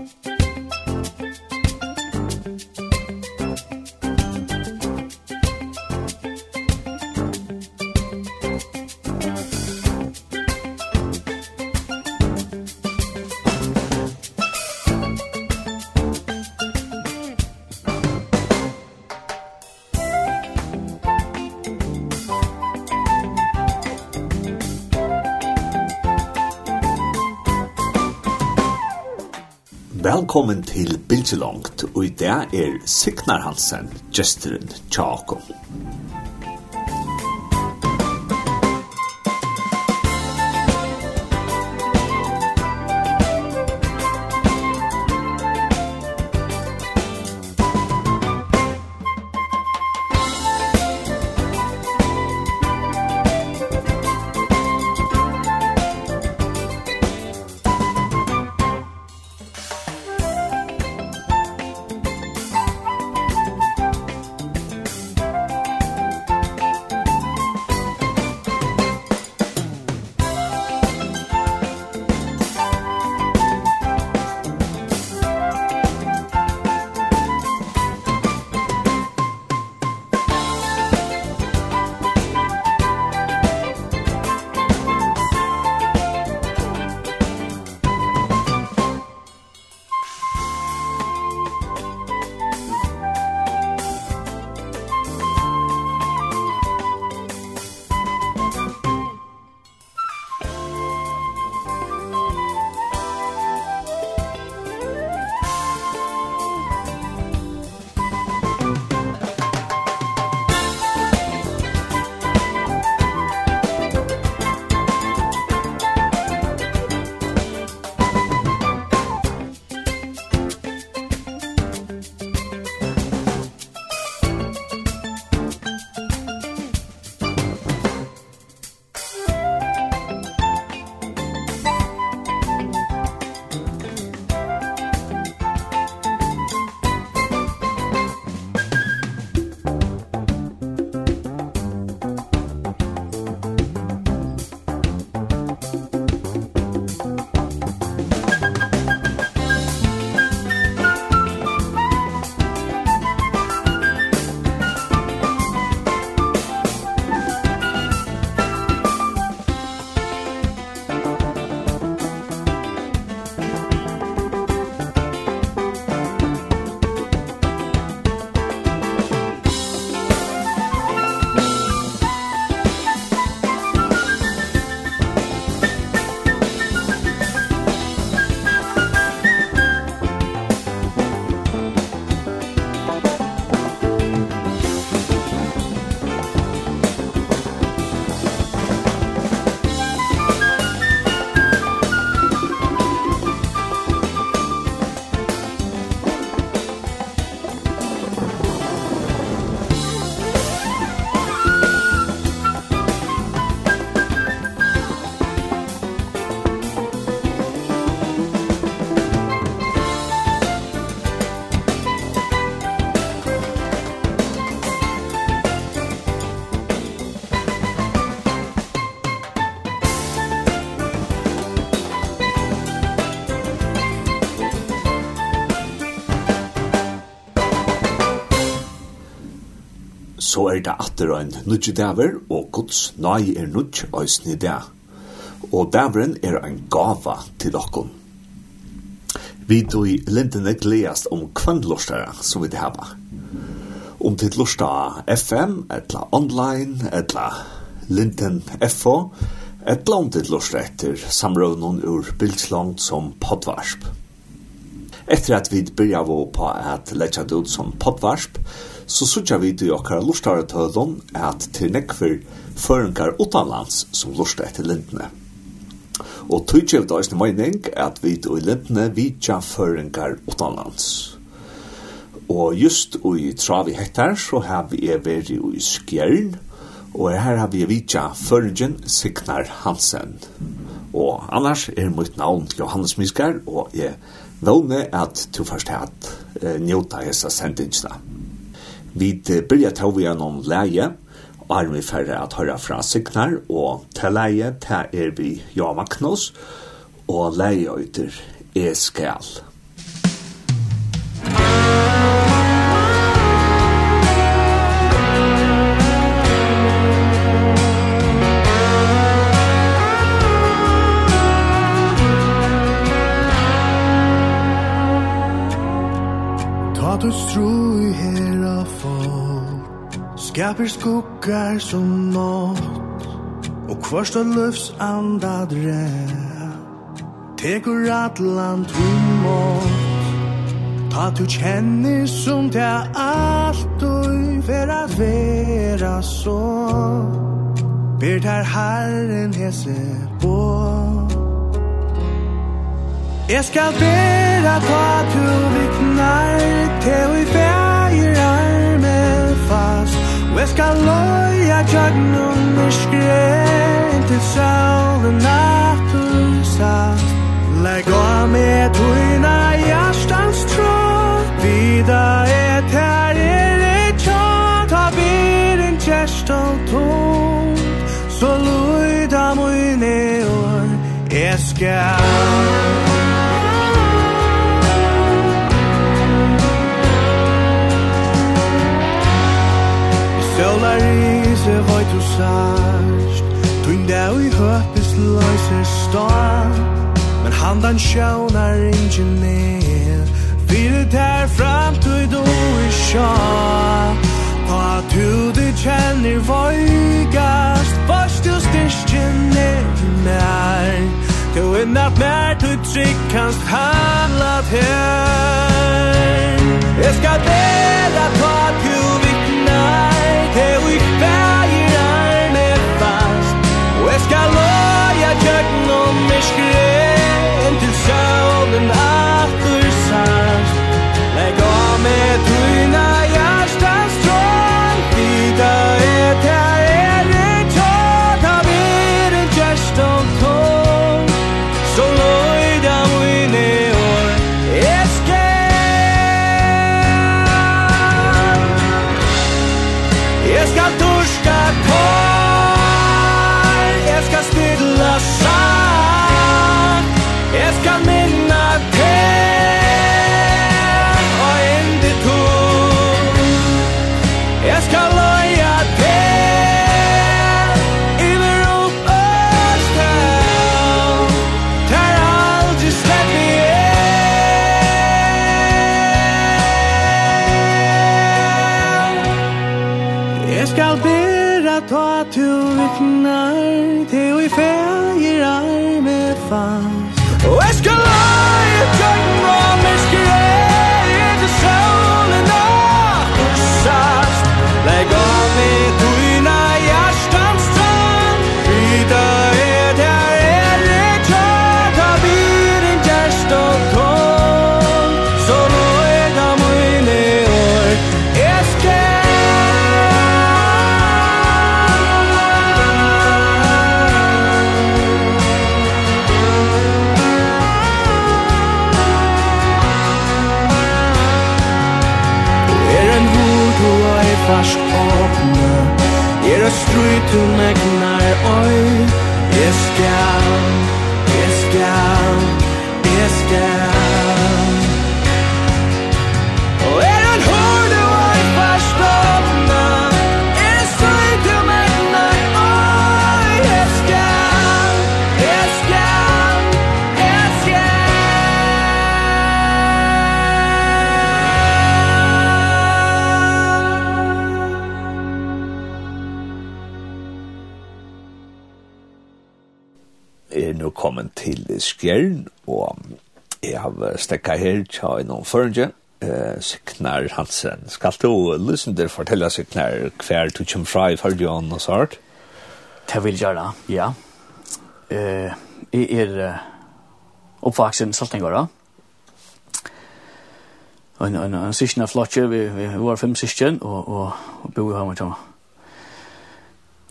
Musik velkommen til Bilgelongt, og i dag er Signar Hansen, gesteren Tjakom. atter ein nudge daver, og Guds nai er nudge òsne da. Og daveren er ein gava til okkon. Vi då i lindene gleast om kvandlorstare som vi det hava. Om til lorsta FM, etla online, etla linden FO, etla om til lorsta etter samrøvnun ur bildslangt som podvarsp. Etter at vi byrja på at letja det ut som podvarsp, så sutja vi i okkara lortare tødon at til nekver føringar utanlands som lortar etter lindene. Og tøytjev da eisne mening at vi i lindene vidja føringar utanlands. Og just i travi hektar så har vi er veri i skjern, og her har vi vidja føringen Signar Hansen. Og annars er mitt navn Johannes Miskar, og jeg vågne at du først hatt eh, njóta hessa sendingsna. Vi byrja tog vi gjennom leie, og er vi færre at høyra fra Signar, og til leie, til er vi Jan Magnus, og leie øyter er skal. Skaper skuggar som nått Og kvarst og løfs anda dre Tekur atlan tvimått Ta tu kjenner som te alt og Fer at vera så Ber ter herren hese på Jeg skal bera ta tu viknar Te vi feir Veskaloi a jagnum miskrent til sjálven nattusast Legg og med tuina hjertans tro Vida et her er et tjat Ta bir en kjerst og tom Så luida mine år Jeg skal andan sjånar ingen ner. Fyrir tær fram til du i sjå Ta tu du kjenner voigast Vars du styrstjen er mer Tu innat mer tu trygg kanst handlat her. Jeg skal dela ta tu viknar Te i fægir arme fast. Og jeg skal loja kjøkken og miskri Sjålen at du sørst Legg av med tryna jeg drwy dwi'n egnar oed skjern, og jeg har stekket her til noen føringen, uh, Signar Hansen. Skal du lysen til fortelle Signar hver du kommer fra i Fardjøen og sånt? Det vil jeg gjøre, ja. Eh, jeg er uh, oppvaksen Saltingård, Og en, en, en sysken av flotje, vi, vi var fem sysken, og, og, og bo i hjemme til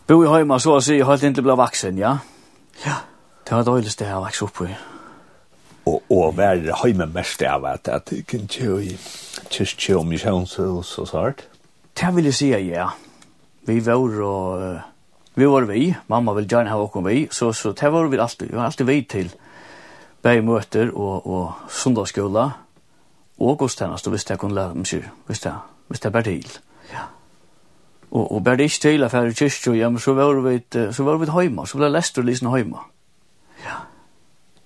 Bo i hjemme, så å si, helt inntil ble vaksen, ja. Ja. Det var dårlig sted jeg vokste opp i. Og, og være hjemme mest av at jeg kan kjøre i kyrkje og misjonshus og sånt? Det vil jeg si, ja. Vi var og... Vi var vi, mamma vil gjerne ha åkken vi, så, så det var vi alltid. Vi var alltid vi til bergmøter og, og sundagsskola og godstjenest, og hvis jeg kunne lære dem syr, hvis jeg, hvis jeg bare til. Ja. Og, og bare ikke til, for jeg er kyrkje ja, men så var vi, så var vi hjemme, så ble jeg lest og lysene hjemme. Ja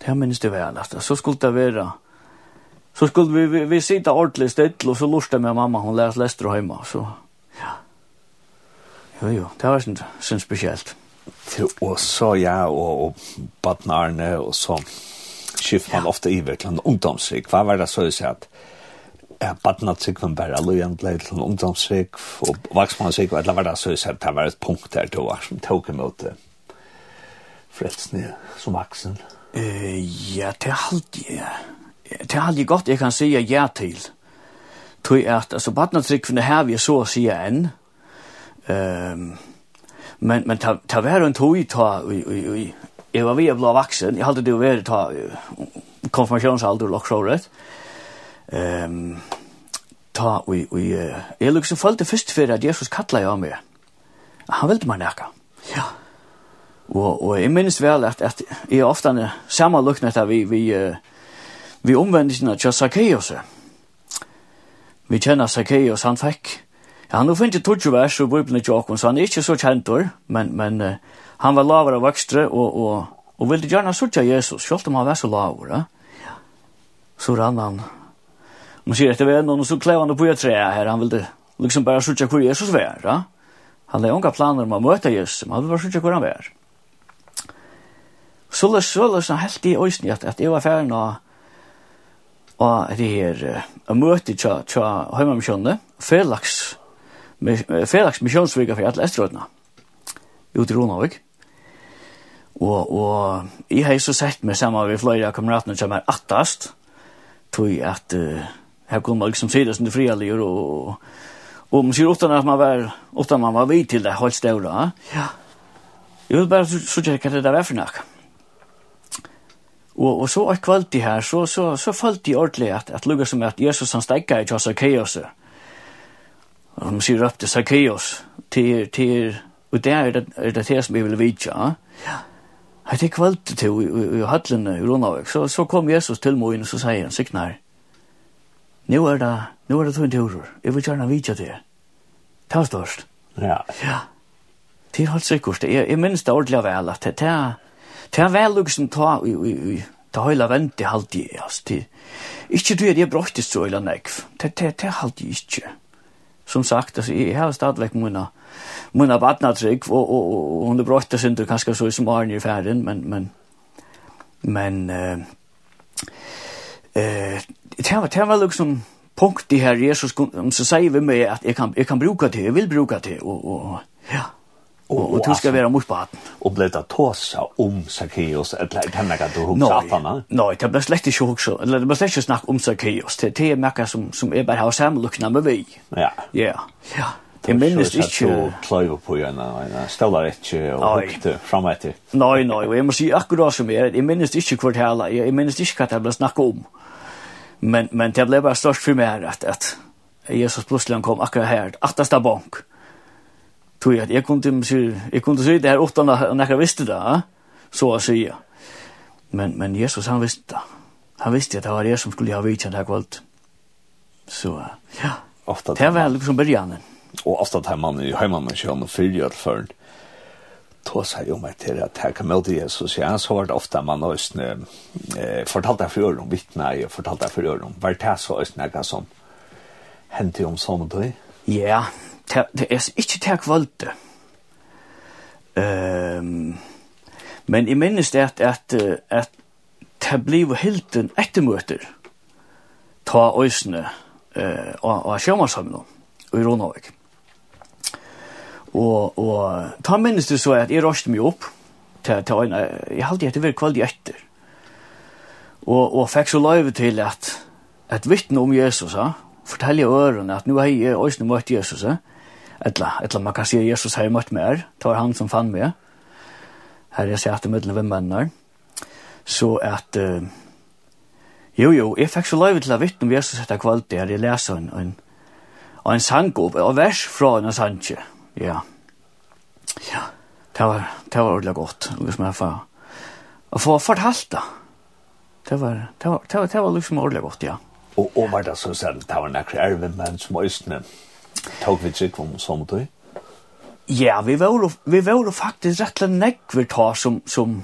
Det minns det väl alltså. Så skulle det vara. Så skulle vi vi, vi sitta ordentligt still och så lustar med mamma hon läs läster hemma så ja. Jo jo, det var sånt synd speciellt. Till och så ja och, och barnarne och så skiftar man ja. ofta i verkligen ungdomsrik. Vad var det så att säga att Ja, badnatsik var bare allujentlei til ungdomsvik og vaksmannsvik, og eller var det så jeg det var et punkt der du var som tog imot frelsene som vaksen. Eh, ja, det halde ja. Det halde jeg godt jeg kan sige ja til. Tui at, altså, badnatrykkene her vi så å si enn. Um, men men ta, ta vær en tøy ta, ui, ui, ui. Jeg var vi av blå vaksen, jeg halde det jo vær ta konfirmasjonsalder og loksåret. Um, ta, ui, ui, jeg lukk som følte først fyrir at Jesus kallar jeg av meg. Han ville meg nekka. Ja, ja Og, og jeg minnes vel at, at jeg ofte er sammenluknet at vi, vi, vi omvendelsene til Zacchaeus. Vi kjenner Zacchaeus, han fikk Ja, han finner ikke tog vers og bøyblen i tjokken, så han er ikke så kjentor, men, men uh, han var lavere vokstre og, og, og ville gjerne sørge Jesus, selv om han var så lavere. Ja. Så rann han, man sier etter venn, og så klev han på et tre her, han ville liksom bare sørge hvor Jesus var. Ja? Han hadde unga planer om å møte Jesus, men han ville bare sørge hvor han var. Ja. Så løs, så løs, han helt i øysen at, at jeg var ferdig nå, og det her, og møte tja, tja, høyma Felix felags, felags misjonsvika for alle estrødene, ut i Ronavik. Og, og jeg har så sett meg sammen med flere av kameratene som er attast, tog at uh, her kunne man liksom se det som det frialige, og, og, og man sier utan at man var, utan man var vid til det, holdt støvla. ja. Jeg vil bare så tjekke hva det der var for noe. Og, og så et kvalitet her, så, så, så følte jeg ordentlig at, at lukket som at Jesus han stekka i Zacchaeus. Og han sier opp til Zacchaeus, til, til, og det er det, er det det som jeg vil vite, Ja. Hei, det kvöldi til i, i, i Hallene i Ronavik, så, så kom Jesus til moen og så sier han, Signar, nå er det, nå er det tog en turer, jeg vil gjerne vite det. Det var størst. Ja. Ja. Det er helt sikkert, jeg, jeg minns det ordentlig vel at det, det er, Det er vel liksom ta i, i, i, ta høyla venti haldi, altså, det, ikke du er det brottis så eller nekv, det, det, det er haldi ikke. Som sagt, altså, jeg har stadigvæk mine, mine badnatrygg, og, og, og, og hun er brottis under kanskje så som Arne i ferien, men, men, men, eh, eh, det var, det var liksom punkt i her Jesus, så sier vi meg at jeg kan, jeg kan bruke det, jeg vil bruke det, og, og, ja, og, og, du ska være mot barn. Og ble det tåsa om Zacchaeus eller kan jag inte huxa att han. Nei, det ble slett ikke huxa. Eller det ble slett ikke snakk om Zacchaeus. Det det er märker som som är bare har samluckna med vi. Ja. Ja. Ja. Det minnes ikke... Du på en støvler ikke og hukte fram etter. Nei, nei, og jeg må si akkurat som jeg, jeg minnes ikke hvor det hele, jeg minnes ikke hva det ble snakk om. Men, men det ble bare størst for meg at, at Jesus plutselig kom akkurat her, at det er bank. Ja tog at jeg kunne si, jeg kunne si det her utan at jeg visste det, så å si. Men, men Jesus, han visste det. Han visste at det var det som skulle ha vidtjent det her kvalt. Så, ja. Ofta det var liksom början. Og ofta det her mannen i heimannen kjønn og fyrjør før tog seg om meg til at her kan møte Jesus. Ja, så var det ofta man østene eh, fortalte jeg for dem om vittne, jeg fortalte jeg for øren om. Var det så østene jeg som hendte om sånne tog? Ja, det er ikke til kvalitet. Um, men jeg minnes det at at at det blir helt en ettermøter ta øysene uh, og og sjømannshamn og i Ronavik. Og og ta minnes det så at jeg røste meg opp til til øyne. jeg halte etter hver kvalitet etter. Og og fikk så løyve til at et vittne om Jesus, ja, fortelje ørene at nå har jeg øysene møtt Jesus, ja. Etla, etla man kan säga Jesus har ju mött mer. Tar han som fann med. Här är jag att medlen vem männar. Så att uh, jo jo, jag fikk så lov til å vite om Jesus etter kvalitet, där jag läser en en en sangkop och vers från en sanche. Ja. Ja. Det var det var ordentlig gott. Liksom jag får och få fortalta. Det var det var det var, det var liksom ordentlig gott, ja. Och och var det så selv, det var nekker ärven men som østene, Tog vi trygg om som du? Ja, vi var, vi var faktisk rett og nekk vi tar som, som,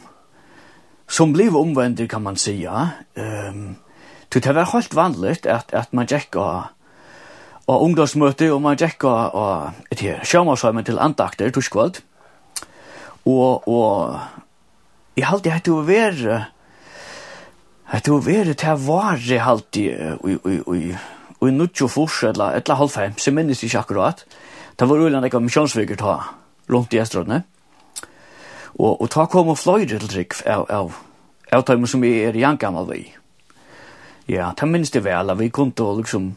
som blev omvender, kan man säga. Um, det var helt vanligt att, att man gick och og ungdomsmøte, og man gikk og, og et her, sjømarsøymen til andakter, torskvald. Og, og jeg halte at du var, at du var til å vare halte i, i, i, i og i nuttjo furs, eller halv fem så minnes ikke akkurat. Det var ulan ekka misjonsviker ta, rundt i Estrådene. Og, og ta kom og fløyre til trygg av, av, av tøyme som vi er i jankamma vi. Ja, ta minnes det vel, vi kunne liksom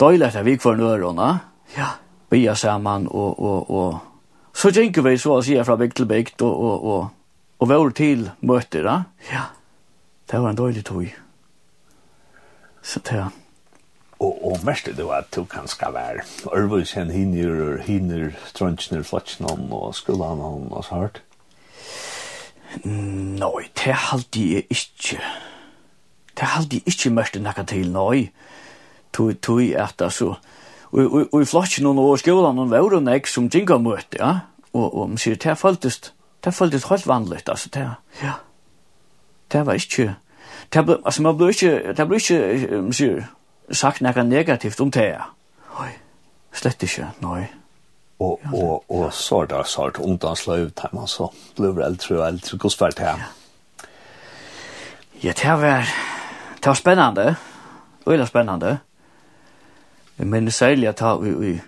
døyla etter vi kvar nøyrona, ja, vi er saman, og, og, og, så gjenker vi så å si fra bygd til bygd, og, og, og, og vår til møter, da. ja, det var en døylig tøy. Så det og og mest det var to kan skal være Ørvus hen hinner hinner strunchner flatchnon og skolan han og så hart Nei, det haldi jeg ikke. Det haldi jeg ikke mest enn til, nei. Tui, tui, at altså. Og i flotjen og skolan og vore og nek som ginga møte, ja. Og, og man sier, det føltes, det føltes helt vanligt, altså, det, ja. Det var ikke, det ble, altså, man ble ikke, det ble ikke, man sier, sagt noe negativt om det. Oi, slett ikke, nei. Og, og, og så er det så sart ungdomsløy, der man så blir eldre og eldre, hvordan var det her? Ja, det var, det var spennende, veldig spennende. Jeg mener særlig at vi, vi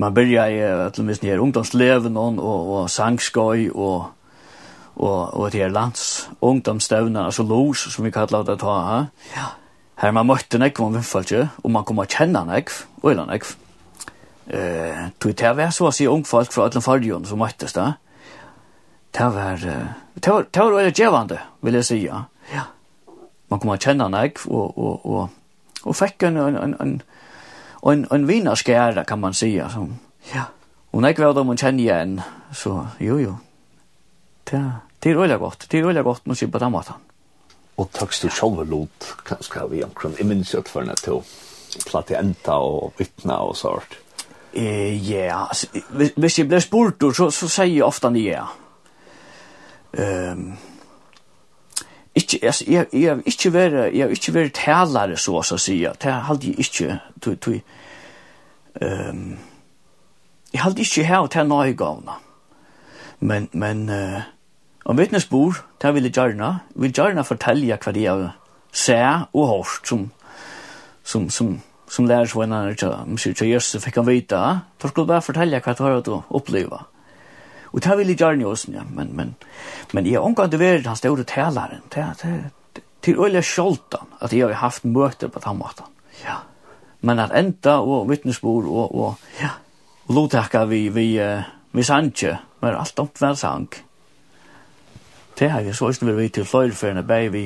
man börjar i att minst ner ungdomsleven og, og, og sangskøy og og og det er lands ungdomsstävnan altså los som vi kallar det ta ha. Ja. Her man møtte nekv om vinnfalkje, og man kom å kjenne nekv, og eller nekv. Eh, tog det var så å si ungfolk fra alle fargen som møttes da. Det var, uh, det var, det var veldig djevande, vil jeg si, ja. ja. Man kom å kjenne nekv, og, og, og, og fikk en, en, en, en, en, en vinarskjære, kan man si, som, ja. Og nekv var det man kjenner igjen, så jo, jo. Det, det er veldig godt, det er veldig godt, må si på den måten og takk du sjálfur lot kanskje vi omkring i minns jo for natt to platte enta og vittna og sånt. Eh ja, hvis jeg blir spurt så så sier jeg ofte nei. Ja. Um, Ikke, altså, jeg, jeg har ikke vært, jeg har ikke vært talare, så å si, det har jeg ikke, tog, tog, um, jeg har ikke hatt til nøygavna, men, men, uh, Og vittnesbord, det vil jeg gjerne. Vil gjerne fortelle hva de har sett og hørt som, som, som, som lærer seg lærersvenner til, sier til Jesus, fikk han vite. Da skulle bare fortelle hva det var å oppleve. Og det vil jeg gjerne også, ja. men, men, men jeg omgår til verden hans store taleren. Det, det, til øyelig skjolten at jeg har haft møter på den måten. Ja. Men at enda og vittnesbord og, og ja, og lotakka vi, vi, vi, vi sanje, men alt opp hver sang det har vi så ikke vært til flere ferne bæg vi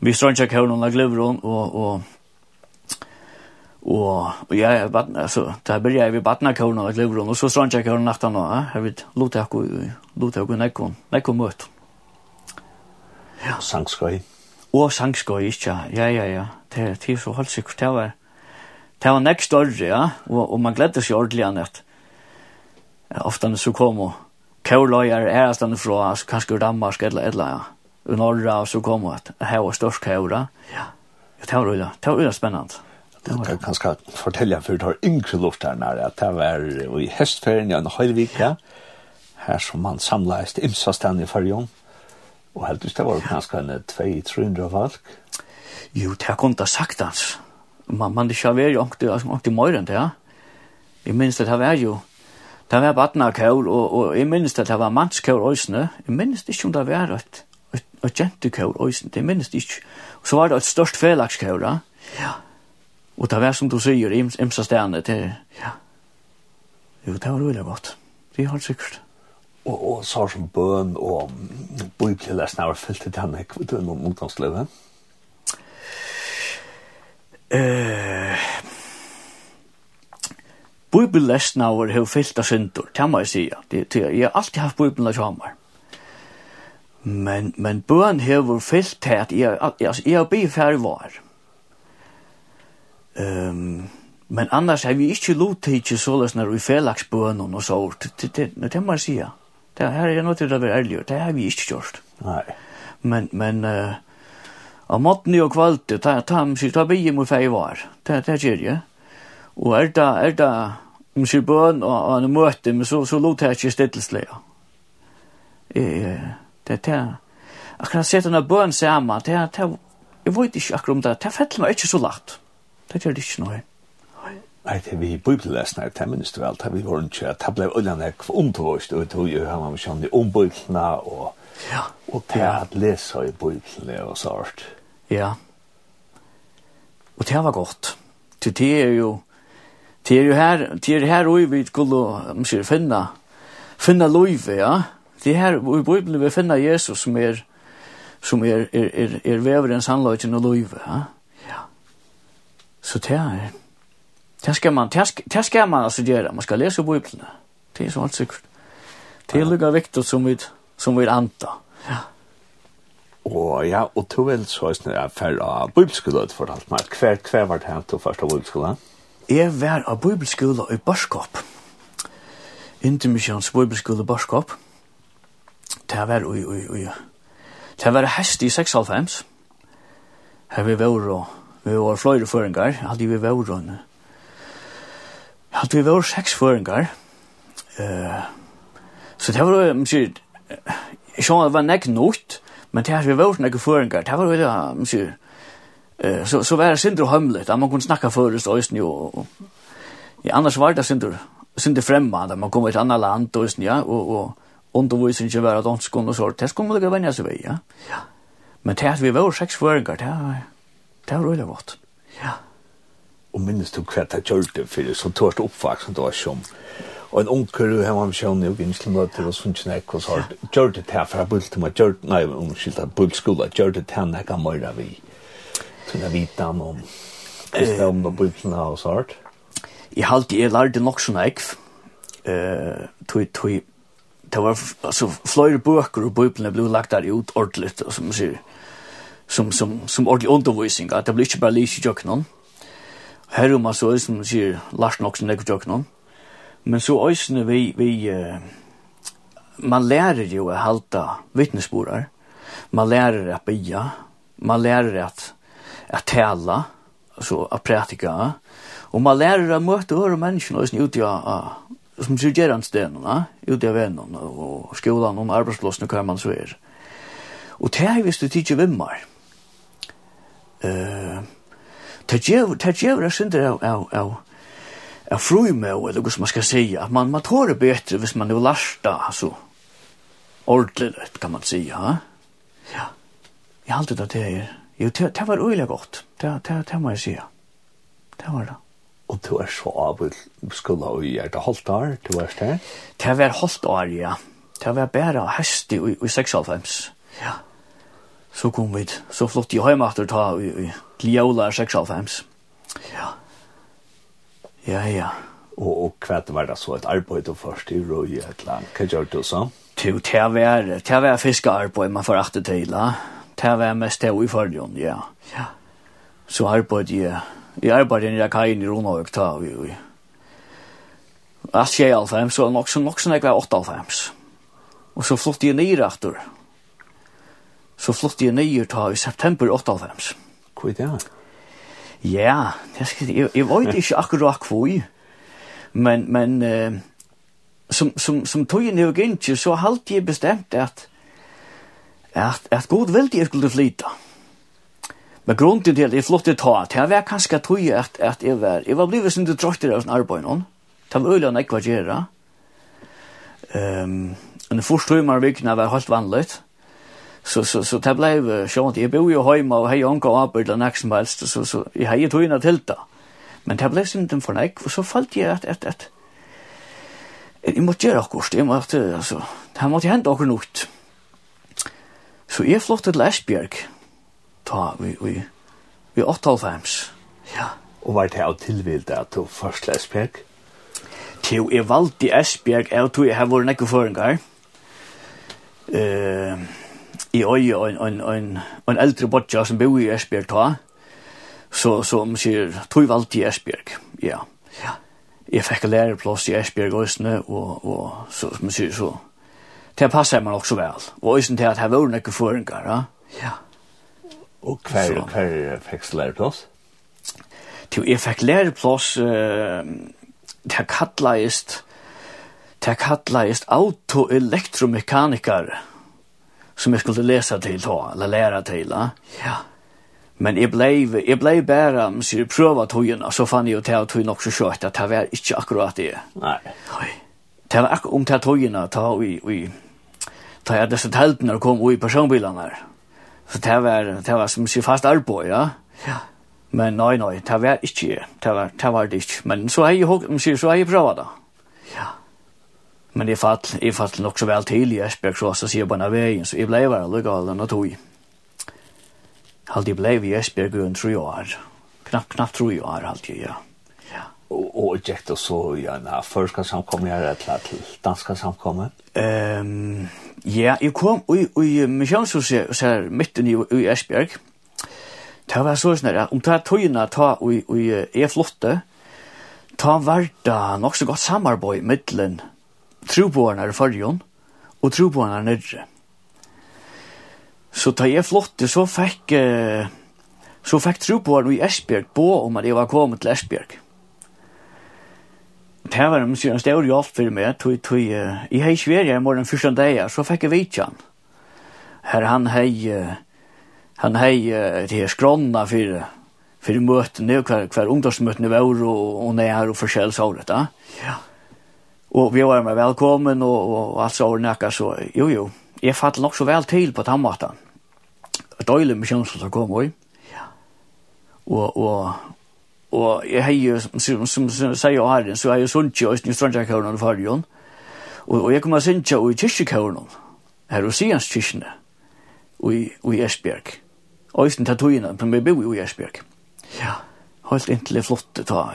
vi strønner ikke høyne og gløver og og og og jeg vatn altså da blir jeg vi vatna kona og gløver og så strønner ikke høyne natten og jeg vi lute jeg lute jeg nekkon nekkon møt ja sangskøy og sangskøy ikke ja ja ja. Det er så helt sikkert det var det var nekst større ja og, og man gledde seg ordentlig an annet ofte så kom og kårløyer er avstande fra, altså kanskje Danmark eller eller ja. Ur Norra, og så kom hun at her var størst kåra. Ja, det var rullet. Det var rullet spennende. Det kan kanskje fortelle for det har yngre luft her nær, at det var i hestferien i en høyvik, ja. her som man samlet imsa stand i fargen. Og heldigvis det var kanskje en 200-300 valg. Jo, det har kommet ha sagt, altså. Man, man, det har vært jo ikke mye enn det, ja. Jeg minns det var vært jo Det var badna badnarkår, og, og jeg minnes at det var mannskår òsne. Jeg minnes ikke om det var et, et, et jentekår òsne, det minnes ikke. Og så var det et størst felagskår, ja. Og det var som du sier, ims, imsa stedene, det, ja. Jo, det var veldig godt. Det er helt sikkert. Og, og så som bøn og bøykelesen har fyllt til denne, vet du, noen ungdomslivet? Eh... Uh, Bibellesnaver har fyllt av syndur, det må jeg sige. Det, det, jeg har alltid haft Bibelen av sjamar. Men, men bøn har fyllt til at jeg, altså, jeg har blitt færre var. Um, men annars har vi ikke lov til ikke så løsner vi felaks bønnen og så. Det, det, det, det må jeg sige. Det her er noe til å være ærlig, det har vi ikke gjort. Nei. Men, men, uh, av måten og kvalitet, ta, ta, ta, ta, ta, ta, ta, ta, ta, ta, ta, ta, Og er det, er det, om sier bøn og, og en møte, men så, så lot jeg ikke stilleslig. Eh, det er det. kan se denne bøn sammen, det er det, jeg vet ikke akkurat om det, det fettel meg ikke så lagt. Det gjør det ikke noe. Nei, det vi bibelesnar, det minnes du vel, det vi var ikke, det ble øyne kv omtvost, og det var jo han man kjent om bibelene, og, ja. og det at lese i bibelene og sånt. Ja. Og det var godt. Til Det er jo, Det er jo her, det er her vi skulle, om sier, finne, finne løyve, ja. Det er her i Bibelen vi finner Jesus som er, som er, er, er, er vever en og løyve, ja. ja. Så det er, det skal man, det skal, det skal man altså gjøre, man skal lese Bibelen, det er så alt sikkert. Det er lukka viktig som vi, som vi anta, ja. Og ja, og to vel så er det for færre bibelskolen fortalt meg. Hver, hver var det her til første bibelskolen? Ja. Jeg var av bibelskolen i Borskop. Intermissions bibelskolen i Borskop. Det var ui, ui, ui. Det var hest i 96. Her vi var og vi var fløyre føringar. Hadde vi var og Hadde vi var seks føringar. Uh, så det var, mykje, jeg sjå, det var nek nøyt, men det var nek føringar. Det var, sier, Eh så så var det synd och hemligt att man kunde snacka förrest och just nu och ja annars var det synd synd främmande man kommer i ett annat land och just nu ja och och undervisning ju vara att de skulle och så det skulle det vänja sig vid ja. Ja. Men det vi var sex förringar det det var roligt vart. Ja. Och minst du kvätta gjorde för det så torst uppvaxen då som Og en onkel her var sjón og ginn møte og sunn snakk og så har gjorde det her fra bult til meg gjorde nei unnskyld at bult skola gjorde det her nekka møyra vi sånne vitan om kristendommen og bibelen og så hardt? Jeg halte, jeg lærte nok sånn ekv. Tui, tui, det var, altså, flere bøker og bibelen ble lagt der ut ordentligt, og som sier, som, som, som ordentlig undervisning, at det blir ikke bare lyst i jøkken Her om man så, som sier, Lars nok sånn ekv jøkken Men så øysene vi, vi, uh, man lærer jo å halte vittnesborer, man lærer å bia, man lærer at att tala så att praktika och man lär sig möta höra människor och ut ja som suggerans den va ut av vännen och skolan och arbetsplatsen kan man så är och det är visst tycker vem vimmar eh det ger det ger det synd av av av av frumö eller vad man ska säga att man man tar det bättre hvis man nu lasta alltså ordentligt kan man säga ja jag har alltid det här Jo, det var øyelig godt. Det må jeg si. Det var det. Og du er så avvill skulle og er det halvt år, du er det? Det var halvt år, ja. Det var bare hest i, i 96. Ja. Så kom vi, så flott i heimater ta i, i Gliola 96. Ja. Ja, ja. Og, og hva var det så et arbeid du først i Røy et eller annet? Hva gjør du så? Det var, det var fiskearbeid man får akte til, ja det var mest det i förrjun, ja. ja. Så arbeidde jeg, jeg arbeidde jeg kajen i Ronavøk, ta vi jo. Alt tjej alfem, så nok så nok sånn jeg var åtta alfheims. Og så flyttet jeg nye reaktor. Så flyttet jeg nye ta i september åtta alfheims. Hvor er det? Ja, jeg, jeg, jeg vet ikke akkurat hvor. Men, men uh, som, som, som tog inn i nødvendig, så halte jeg bestemt at at, at god vildi jeg skulle flyta. Men grunden til at jeg flyttet ta, det var kanskje tog at, at jeg var, jeg var blivet sin drøtter av sin arbeid noen. Det var øyla nekva gjerra. Um, en forstrøymar vikna var helt vanlig, Så, så, så det blei sjånt, jeg bor jo hjemme og hei onka og arbeid og nek som helst, så, så jeg hei tog inn til det. Men det blei sin for nek, og så falt jeg at, at, at, jeg måtte gjøre akkurat, jeg måtte, altså, det måtte hente akkurat noe. Så jeg flyttet til Esbjerg, ta vi, vi, vi 8,5. Ja. Og var det av tilvild at du først til Esbjerg? Til jeg valgte Esbjerg, jeg tror jeg har vært nekker føringer. Uh, I øye og en, en, en, en eldre bodja som bor i Esbjerg ta, så, så man sier, tog valgte i Esbjerg, ja. ja. Jeg fikk læreplass i Esbjerg også, og, og så, som man sier, så, Det passer man också väl. Och isen til at här var några föringar, ja. Ja. Och kvar hver fikk læreplass? Jo, jeg fikk læreplass uh, det kattleist det kattleist autoelektromekaniker som jeg skulle lese til, då eller lære til, ja. Ja. Men jeg ble, jeg ble bare, om jeg prøver togene, så fann jeg jo til at togene også kjørt, at det var ikke akkurat det. Nei. Nei. Det var akkurat om til togene, ta i, i, ta jag dessa tälten kom och i personbilarna. Så det var det var som sig fast arbete, ja. Ja. Men nej nej, det var inte. Det var det var det inte. Men så har jag hugg så har jag provat det. Ja. Men det fall i fall nog så väl till i Esbjerg så så ser på när vägen så i blev det lokal den och tog. Halt i blev i Esbjerg under 3 år. Knapp knapp 3 år halt jag. Ja och jag då så ja na första samkomma her till till danska samkomma. Ehm ja, i kom oi i missionshuset så här mitt i Esbjerg. Det var så snär om ta tojna ta oi och är flotte. Ta varta nok så gott samarbete trubornar troboarna i förjon och troboarna nere. Så ta er flotte så fick så fick trubornar i Esbjerg på om at det var kommet til Esbjerg. Det var en stor stor hjelp for meg, tog, tog, i hei sverige i morgen første dag, så fikk jeg vite. Her han hei, han hei det her skrona for, for møtene, hver, hver ungdomsmøtene var, og, og nær og forskjell forskjellsåret, da. Ja. Og vi var med velkommen, og, og alt så året så, jo, jo, jeg fatt nok så vel til på tannmaten. Døylig misjon som kom, oi. Ja. Og, og Og jeg har jo, som, som, som sier jo herren, så er jeg sunnkje og i strandjakøren og fargen. Og, og jeg kommer sunnkje og i kyrkjekøren, her og sians kyrkjene, og i, i Esbjerg. Og i sin tatoina, men vi bor i Esbjerg. Ja, helt inntil jeg flottet ta,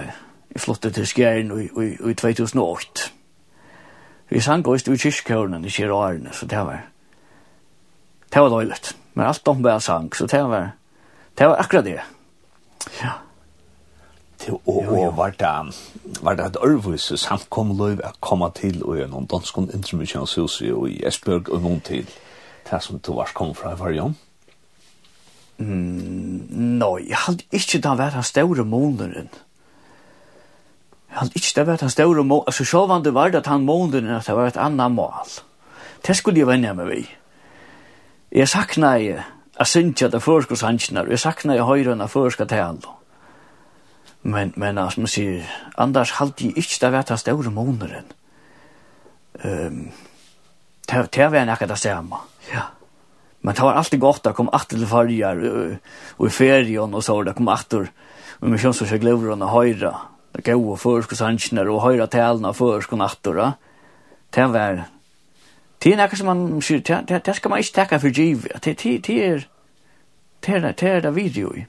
jeg flottet til Skjern i, i, i 2008. Vi sang også i kyrkjekøren i kyrkjekøren, så det var, det var døylet. Men alt om bare sang, så det var, det var akkurat det. Ja til og var det var det et ørvus samkomløyv å komme til og gjennom danskon intermisjonshus og i Esbjørg og noen til det som du var kom fra i varjon? Mm, Nei, jeg hadde ikke da vært den store måneden. Jeg hadde ikke da vært den store måneden. Altså, så var det var det den måneden at det var et annet mål. Det skulle jeg vende meg ved. Jeg sakna jeg, jeg synes ikke at det førskos hansjene, jeg sakna jeg høyre enn jeg førskos talen. Men, men altså, man sier, anders halte jeg ikke det vært av større måneren. Um, det, det var nekka det samme. Ja. Men det var alltid godt, det kom alltid til farger, og i ferien og så, det kom alltid, og vi kjønns og seg lever og høyre, det gav og først og hanskner, og høyre talene først og førskos natter, det var, det er nekka som man sier, det, det, det skal man ikke takke for givet, det, det, det er, det er det, det er det video i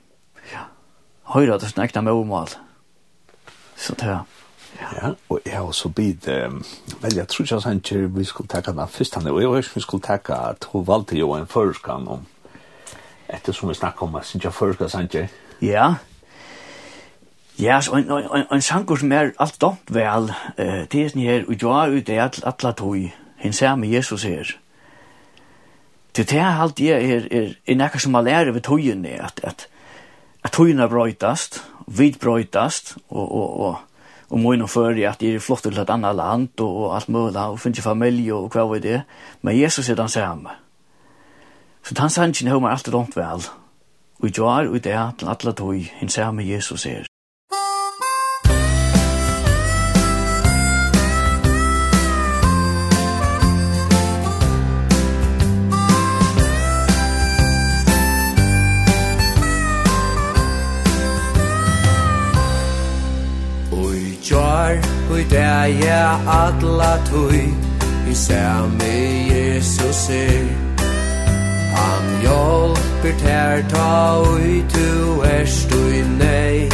høyre til sin om mål. Så det er. Ja, og jeg har også blitt, um, vel, jeg tror ikke at vi skulle takke den første, og jeg vet ikke vi skulle takke hun valgte jo en førskan om, ettersom vi snakker om, jeg synes jeg førskan, sant Ja, Ja, så en, en, en sanker som er alt domt vel, eh, det er sånn her, og jo er ute i alle tog, hinn ser med Jesus her. Til det er alt det er, er, er, er nekka som man lærer ved togene, at, at at tøyna brøytast, vid brøytast, og, og, og, og må innom at jeg er flott til et annet land, og, og alt mulig, og finnes familie, og hva var det, men Jesus er den samme. Så den sannsyn har man alltid rundt vel, og i jar, og i det, at alle tøy, en samme Jesus er. Hoy i dag ja atla tui I samme Jesus er Han hjelper ter ta ui tu erst ui nei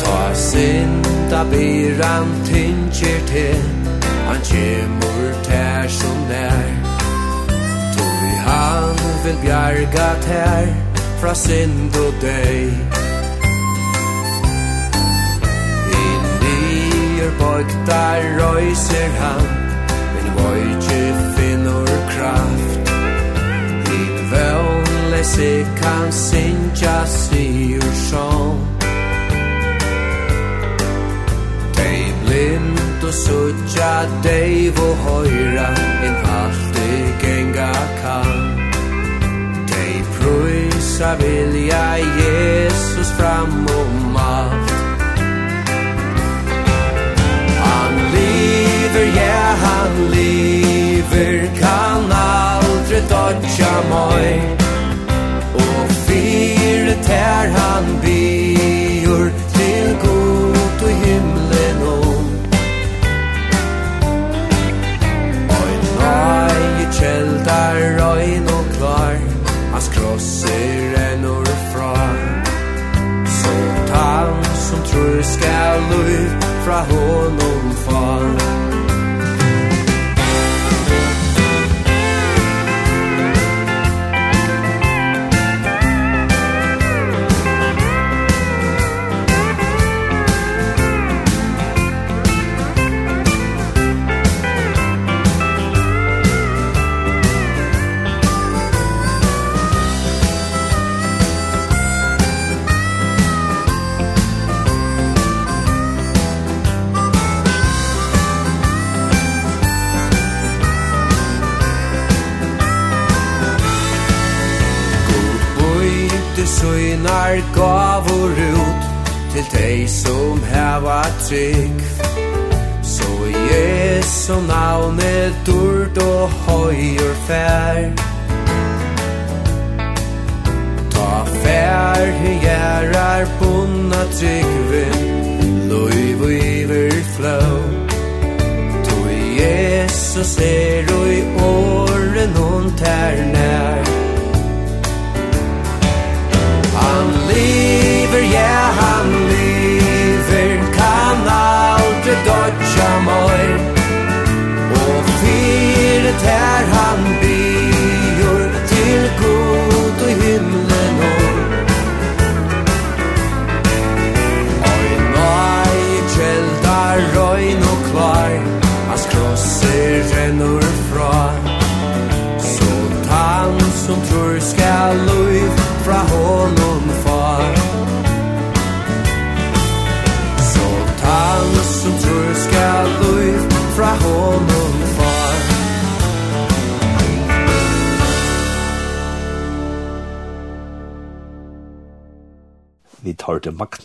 Ta sinda biran tinger til Han kjemur ter som Tu Tøy han vil bjarga ter Fra sind og deg bøkta røyser han Men vøytje finnur kraft. Hit vønlese kan sinja sigur sjån Dei blind og sutja dei vo høyra En halte genga kan. Dei prøysa vilja Jesus fram om alt lever, ja, han lever Kan aldri dodja moi Og fyre tær han biur Til god og himmel.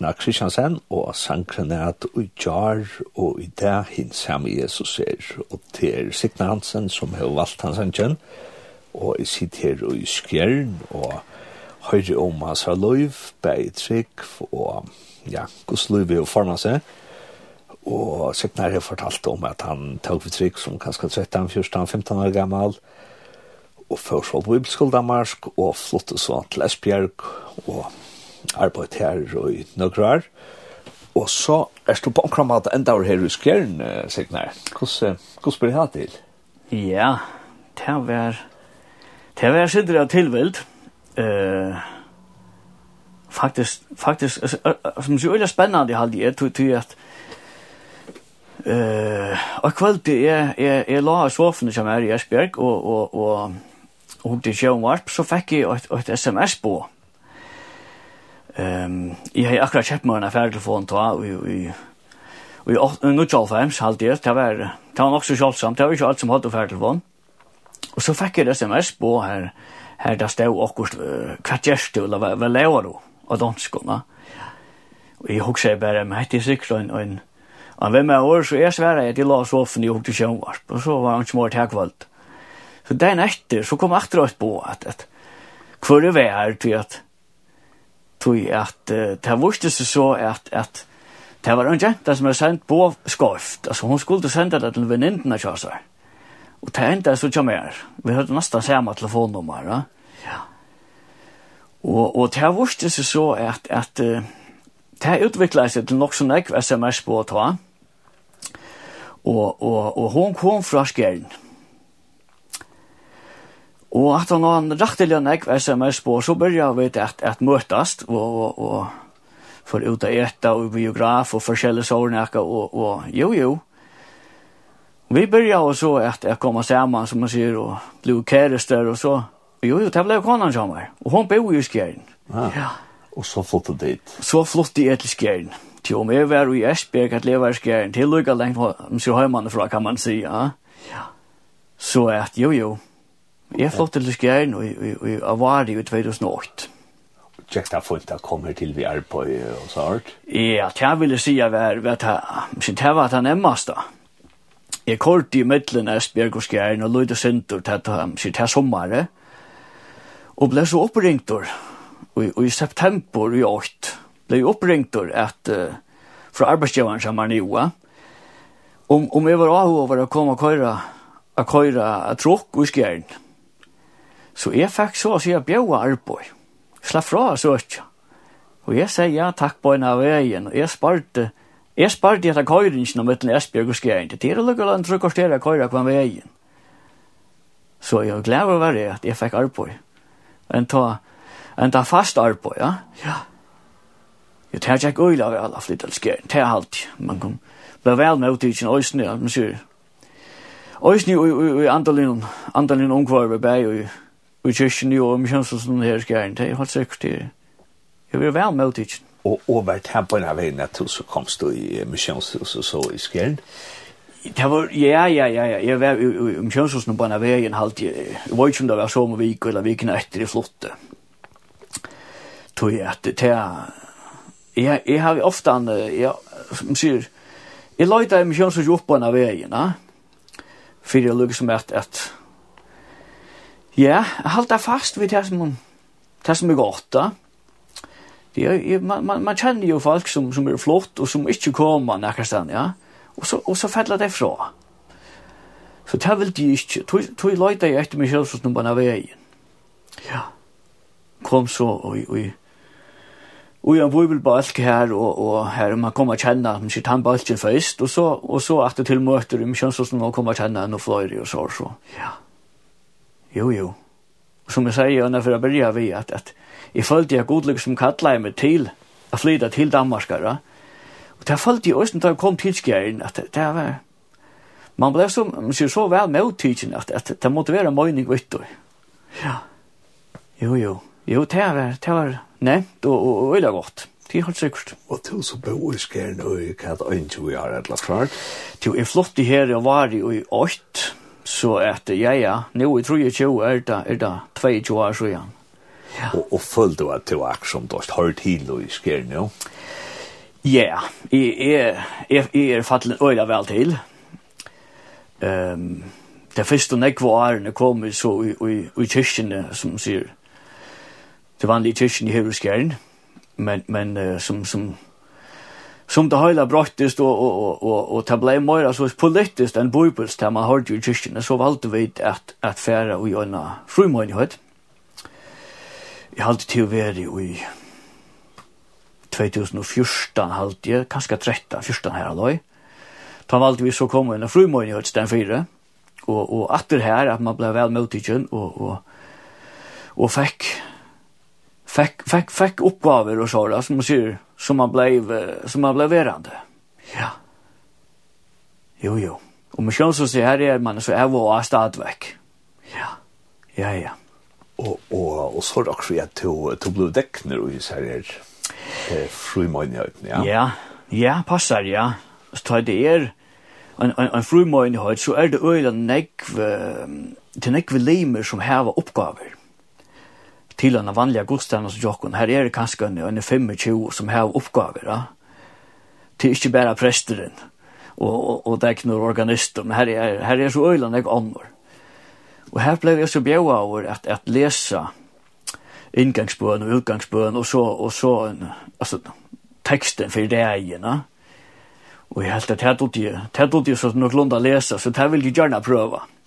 Anna Kristiansen, og sankren er at i jar og i det hins her Jesus er, og til Signe Hansen som har valgt hans sankren, og i sitt her og i skjern, og høyre om hans har lov bæg trygg, og ja, gos lov er å forma seg, og Signe har fortalt om at han tog for trygg som kanskje 13, 14, 15 år gammal, og først var bibelskoldamask, og flottet så til Esbjerg, og arbeid her og i nøkrar. Og så er du på omkring måte enda over her i skjern, Signar. Hvordan blir det her til? Ja, det var, det var sitter jeg tilvild. Uh, faktisk, faktisk, som så øyla spennende halde jeg, tog jeg at Uh, og kvöldi jeg, är är la av sofaen som är i Esbjerg och och och och hukte i sjøen varp, så fick jag ett et sms på. Uh, Ehm jag har akkurat köpt mig en affärtelefon då och i Vi i nu tjal tjolfems halt det det var det var också självsamt det var ju allt som hade affärtelefon. Och så fick jag det SMS på här här där stod också kvart gest eller vad vad lever du och danskorna. Och jag huxar bara med det sig en en Og hvem er år, så er svære at jeg la offen i hok til sjønvarp, og så var han ikke mer takvalt. Så den etter, så kom akkurat på at, at hvor det var til at tog at uh, det vurste seg så at, at det var en jente som hadde sendt på skoft. Altså hun skulle sende det til venninnene kjøsar. Og det enda så ikke mer. Vi hørte nesten samme telefonnummer. Ja. ja. Og, og det vurste seg så at, at uh, det utviklet seg til nok som jeg SMS på å ta. Og, og, og hun kom fra skjeren. Ja Og at han har en rettelig nekk sms på, så begynner vi at, at møtes og, og, og for ut av eta og biograf og forskjellige sårnekker, og, og jo, jo. Vi begynner også at jeg kommer sammen, som man sier, og blir kærester, og så, jo, jo, det ble konan sammen, og hun bor jo i Skjern. Ah, ja. Og så flyttet dit. Så flyttet jeg til Skjern. Til om jeg var i Esbjerg at leva i Skjern, til lykke lengt fra, så har man det fra, kan man si, ja. ja. Så at, jo, jo, Jeg flott til Skjern og jeg var i 2008. Tjekk det fullt at kommer til vi er på og så hørt. Ja, det vil jeg si at det var det nemmeste. Jeg kort i middelen Esbjerg og Skjern og løyde sindur til det sommeret Og ble så oppringt Og i september i 8 ble jeg oppringt at fra arbeidsgivaren som er nye. Om, om jeg var av over å komme og køyre, å køyre tråk og skjern. Så jeg fikk så å si at bjøve arbeid. Slapp fra så ikke. Og jeg sier ja takk på en av veien. Og jeg sparte, jeg sparte etter køyringen om etter Esbjerg og Skjæren. Det er lukket land trykk og stedere køyre på veien. Så jeg var glad over det at jeg fikk arbeid. En ta, en ta fast arbeid, ja. Ja. Jeg tar ikke øyla av alle flytt til Skjæren. Det er alt. Man kom, ble vel med ut i sin øyne, ja. Man sier, Øysni i andalinn, andalinn ungvar bæg og i kyrkjen jo, om kjønns og sånn her skjæren, det er helt sikkert det. Jeg vil være med utidsen. Og over her på en av veien at du så komst du i misjonshuset så i skjæren? Det var, ja, ja, ja, ja. Jeg var i misjonshuset på en av veien halvt, Jeg var ikke om det var så med vik eller vikene etter i flottet. Tog jeg at det er... Jeg, jeg har ofte en, jeg, som sier, jeg løyte i misjonshuset opp på en av veien, ja. for jeg lukker som at, at Ja, jeg halda fast ved det som det som er godt da. Det er, man, man, man kjenner jo folk som, som er flott og som ikke kommer näkastan, ja. Og så, og så fäller det fra. Så det vil de ikke. Tog löjda jeg etter meg selv som snubban av vägen. Ja. Kom så og, og, og jeg bor vel bibelbalk her, og, og her man kommer att känna man sitt handbalken først, og så, og så at det til møter, i mig själv så snubban kommer att känna en och flöjrig och så. så. Ja. Jo, jo. Og Som jeg sier, jeg er for å begynne vi, at, at jeg følte jeg god liksom kattlet meg til å flytte til Danmark. Ja. Og det følte jeg også når jeg kom til skjæren, at det det var... Man ble så, man sier så vel med uttidsen, at, at det måtte være møyning vitt. Ja. Jo, jo. Jo, det var, det var nevnt og, og, og øyla godt. Det er helt sikkert. Og til så bo i skjæren og i er øyne til vi har et eller klart. Til jeg flott i her og var i 8 Så at, ja, ja, nå i 23 er det, er det 22 år siden. Ja. Og, og følte du at det var som du har hørt til i skjerne, jo? Ja, jeg, er jeg, jeg er fattelig øyla vel til. Um, det første nekve årene kom vi så i, i, i kyrkene, som sier, det vanlige kyrkene i Høvreskjæren, men, men uh, som, som som det hela brottist och och och och ta blame mer alltså politiskt än bibelst man har ju kristen så valde vi att att färra och göra frumönighet. Jag hade till värde i 2014 halt jag kanske 13 14 här då. Ta valde vi så kom en frumönighet den fyra och och att det här att man blev väl mottagen och och och fick fick fick fick uppgifter och så där som man säger som man blev som man blev verande. Ja. Jo jo. Och man sjön så ser här är man så är vår stadväck. Ja. Ja ja. Och och och så då också jag till till blue däckner och så här eh frumön ja. Ja. Ja, passar ja. Så tar det er en en en frumön så er det öland neck till neck limer som här uppgifter til en vanlige godstand hos Jokken. Her er det kanskje en, en 25 som har oppgaver. Ja? Det er ikke bare presteren og, og, og det er ikke noen organister, men her er, her er så øyland jeg ånder. Og her ble jeg så bjøy over at, at lese inngangsbøen og utgangsbøen, og så, og så en, altså, teksten for det egene. Og jeg helt at her tog det, her tog så noe lunda lese, så det vil jeg gjerne prøve. Ja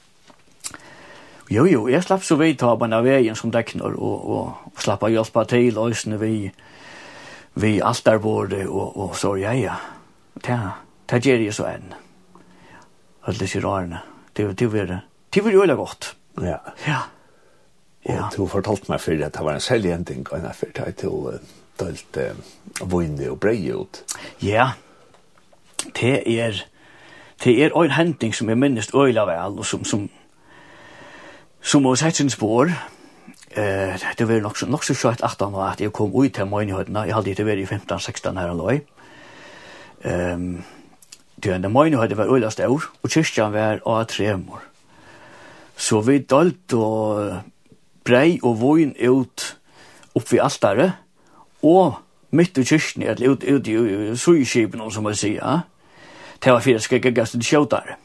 Jo, jo, jeg slapp så vidt av en av veien som dekner, og, og, og slapp av hjelpa til løsene vi, vi alterbordet, og, og så ja, ja. Det, det gjør jeg så enn. Og det sier rarene. Det, det var det. Det jo veldig godt. Ja. Ja. Ja. Og du fortalte meg før at det var en selvgjending, og en affær til å dølte vunne og brei ut. Ja, det er, det er en hending som jeg minnes øyla vel, og som, som som har sett sin spår, eh, det var nok, nok så skjøtt 18 år at jeg kom ut til møgnehøytene, jeg hadde ikke vært i 15-16 her og løy. det Tjene møgnehøytene var øyla stør, og kyrkjan var av tremor. Så vi dalt og brei og voin ut opp oppi altare, og mitt i kyrkjan, eller ut, ut i suiskipen, som man sier, til å fyra skrekke gastet kjøtare.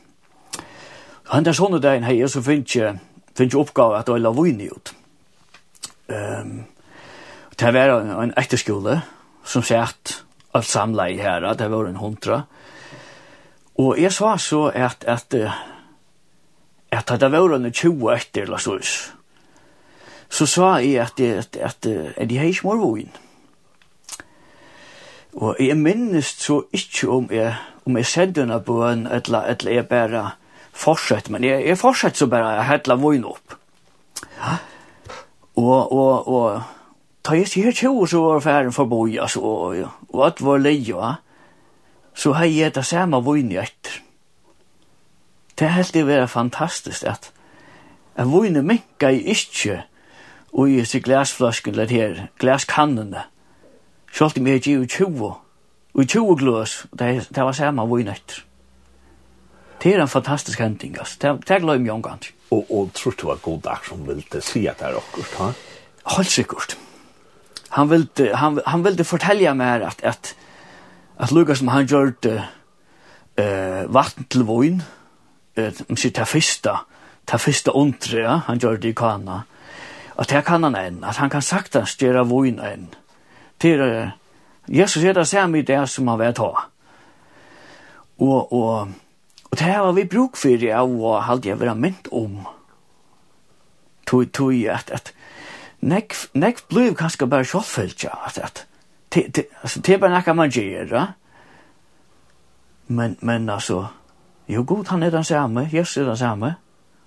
Han der sånne dagen hei, så finnes jeg finnes jo oppgave at øyla vunni ut. Um, det var en etterskole som sett alt samla i her, det var en hundra. Og jeg sa så at, at, at, at det var en 20 etter, eller så Så sa jeg at, at, at, at de har ikke mer vunni. Og jeg minnes så ikke om jeg, om jeg sendte henne på en, eller, eller jeg bare, fortsett, men jeg, jeg fortsett så bare jeg hedla voin opp. Ja. Og, og, og, ta jeg sier tjo, så var færen forboi, altså, og, og, og at var leio, ja. Så hei jeg det samme voin etter. Det helt det være fantastisk at at voin minka i ikkje og i seg glasflasken, eller her, glaskannene. så alltid med gir tjo, og 20 glas, det, det var samme voin etter. Det är en fantastisk händing. Det er glad i jag omgång. Och, och tror du att god dag som vill det at det er också? Ha? Helt sikkert. Han ville han, han ville fortälja mig att, att, att Lukas som han gjør det eh vatten till voin eh sitt ta första ta första ondre, ja? han gjorde det i kana att det kan han enn, att han kan sakta styra voin en till uh, Jesus er det samme i det som han vet ha och och Og det var vi bruk for det, og hadde jeg vært mynt om. Tog, tog, at, at, nek, nek blev kanskje bare sjålfølt, ja, at, at, det, det, altså, det er bare nekka man gjør, ja. Men, men, altså, jo, god, han er den samme, Jesus er den samme,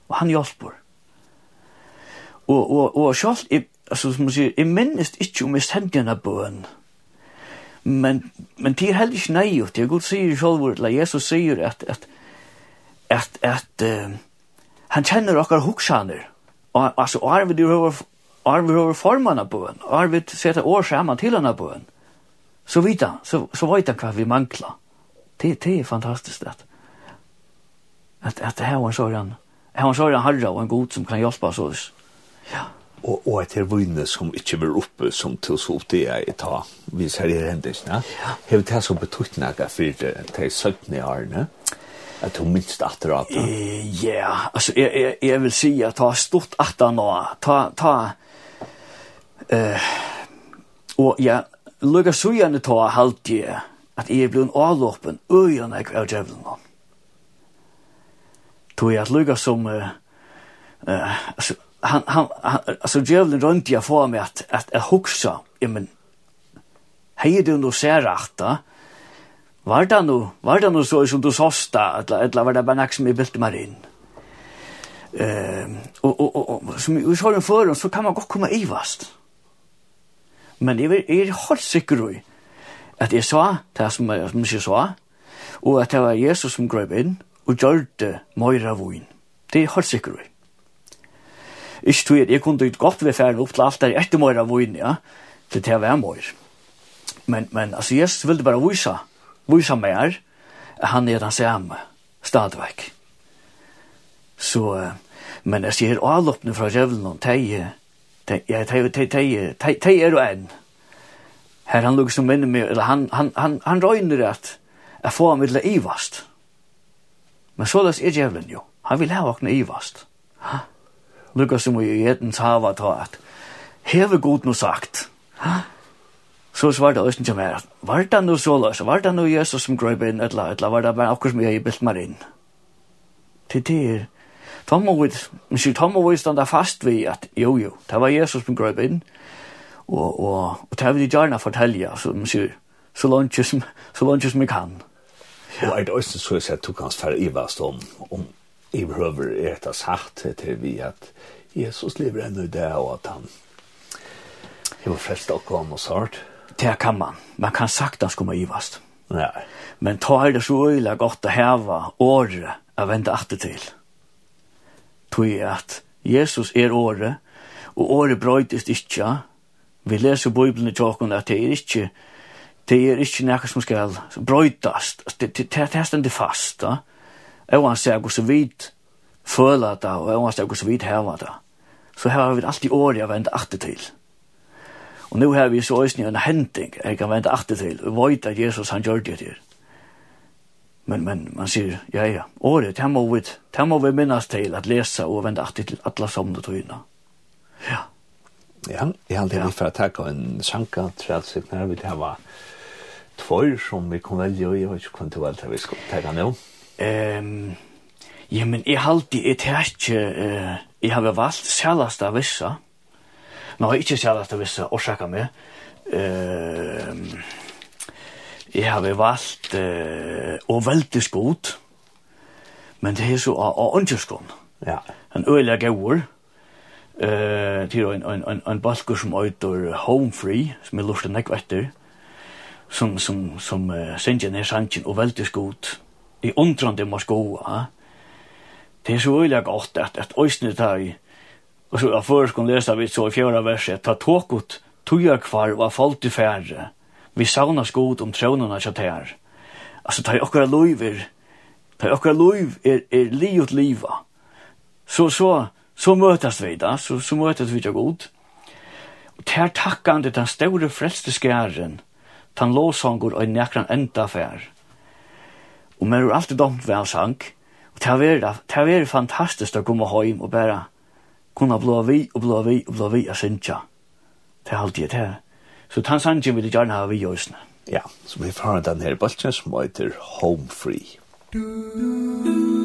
og han hjelper. Og, og, og sjålt, altså, som man sier, jeg minnes ikke om jeg stendte denne bøen, men, men det er heller ikke nøy, det er god sier selv, eller Jesus sier at, at, at at, at uh, han kjenner okkar huksaner. Altså, Arvid er over, Arvid er over formann av bøen. Arvid setter år saman til han bøen. Så vita, han, så, så vet han hva vi mangla. Det, det er fantastisk det. At, at det her var en sånn, her var en sånn herre og en god som kan hjelpa oss oss. Ja. Og, og et her vunne som ikke blir oppe som til så opp det jeg tar, hvis her er hendelsene. Ja. Hevet det som betytt nægge for det, det er 17 årene. Ja at du minst at atter at Ja, altså jeg, jeg, jeg vil si at ta stort atter nå. Ta, ta, uh, og ja, lukka så gjerne ta halvtid at jeg er blevet avlåpen øyene jeg av djevelen. Tog jeg at lukka som, uh, uh, altså, han, han, han, altså djevelen rundt jeg for meg at, at jeg huksa, ja, men, hei du noe særrakt da, Var det nu, var det nu så som du såsta, eller, eller var det bare näck som jeg bilte meg inn? Uh, og, og, og, og som vi så den förrän så kan man godt komme i vast. Men jeg är, er helt sikker i at jeg sa det som jeg som jag sa, og at det var Jesus som grøp inn og gjør det møyre av vun. Det er helt sikker sikkert. Ikke tog jeg, jeg kunne ikke godt være ferdig opp til alt der etter møyre av vun, ja, til det var møyre. Men, men altså, Jesus ville bare vise viser mer, han er den samme, stadverk. Så, men jeg sier avloppene fra djevelen, og de, de, ja, de, de, de, de, de er jo en. Her han lukker som minner med, eller han, han, han, han røyner at jeg får ham til ivast. Men så løs er djevelen jo. Han vil ha åkne ivast. Lukker som i etens hava ta at, heve god no sagt, ha? Så svarte var det östen som är. Var det noe så løs? Var det noe Jesus som gröber inn? Eller, eller Var det bare akkurat som jeg har bilt meg inn? Til det er... Tom må vi... men så Tom må vi standa fast vid at jo jo, det var Jesus som gröber inn. Og, og, og det vil jeg gjerne fortelle, så men sier, så langt som så langt som jeg kan. Ja. Og er det også så jeg sier, du kan fara i vast om om i behöver äta sagt til vi at Jesus lever enda i det, og at han Jag var frälst av kom och sart det kan man. Man kan sagt sagtens komme ivast. Ja. Men ta er det så øyla godt å heva året å vende atter til. Tog er at Jesus er året, og året brøytist ikkje. Vi leser Bibelen i tjokken at det er ikkje det er ikkje nekka som skal brøytast. Det, det, det, det stendig fast. Da. Og han sier hos vidt føler det, og han sier hos vidt heva det. Så her har vi alltid året å vende atter til. Ja Og nu har vi så øyne en hending, jeg kan vente alltid til, og vet at Jesus han gjør det til. Men, men man sier, ja, ja, året, det må vi, det må vi minnes til at lese og vente alltid til alle somne tøyene. Ja. Ja, jeg har alltid ja. for å takke en sjanka til at sikkert vi det var tvær som vi kunne velge, og jeg vet ikke hvordan det var vi skulle takke nå. Um, ja, men jeg har alltid, jeg tar ikke, uh, jeg har valgt særligst av vissa, Nå har ikke sett at det visse årsaker med. Uh, jeg har valgt uh, og veldig skot, men det er så av åndkjøskån. Ja. En øyelig gauer, uh, til en, en, en, en balker som øyder Home Free, som er lortet nekk etter, som, som, som uh, sender ned sannsyn og veldig skot. I åndrande må skoa. Det er så øyelig godt at, at øyne tar i Og så av kunne lese vi så i fjøra verset, ta tåkot tuja kvar og falt i færre. Vi sauna skot om trånarna her.» Altså, ta i okkara loiver, ta i okkara loiv er, er liot liva. Så, så, så møtast vi da, så, så møtast vi da god. Og ta takkande den store frelste skæren, tan låsangur og nekran enda fær. Og mer er alltid domt vel sang, og ta vera, ta vera fantastisk å komme heim og bare, kunna blå vi og blå vi og blå vi og synsja. Det er alltid det. Så tan sangen vil jeg gjerne ha vi i oss. Ja, så vi får den her balsen som heter Home Free. Du, du, du.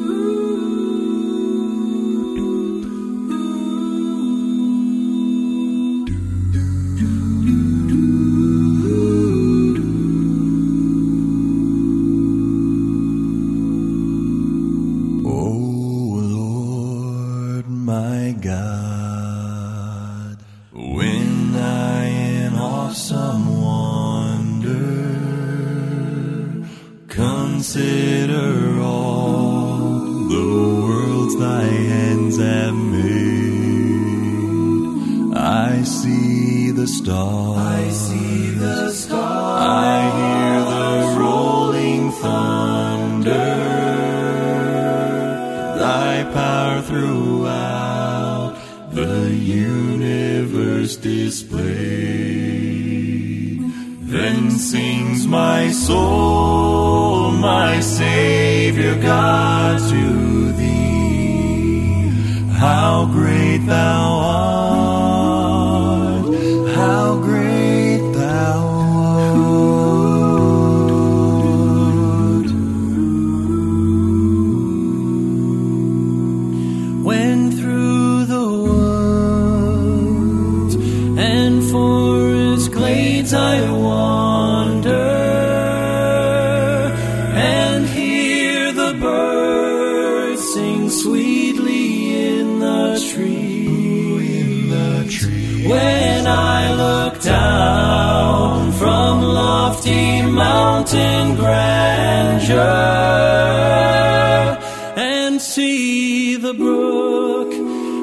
see the brook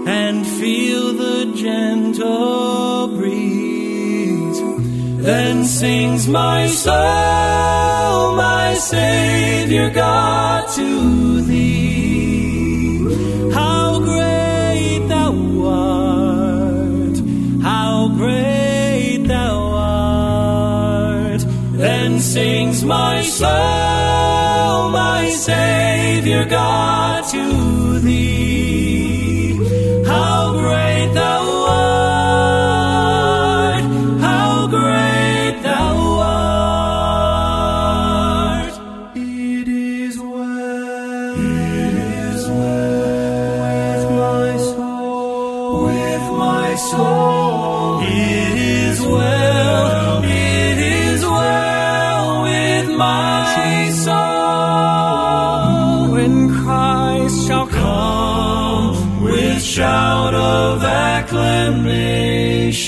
and feel the gentle breeze. Then sings my soul my savior God to thee. How great thou art how great thou art. Then sings my soul my savior your God to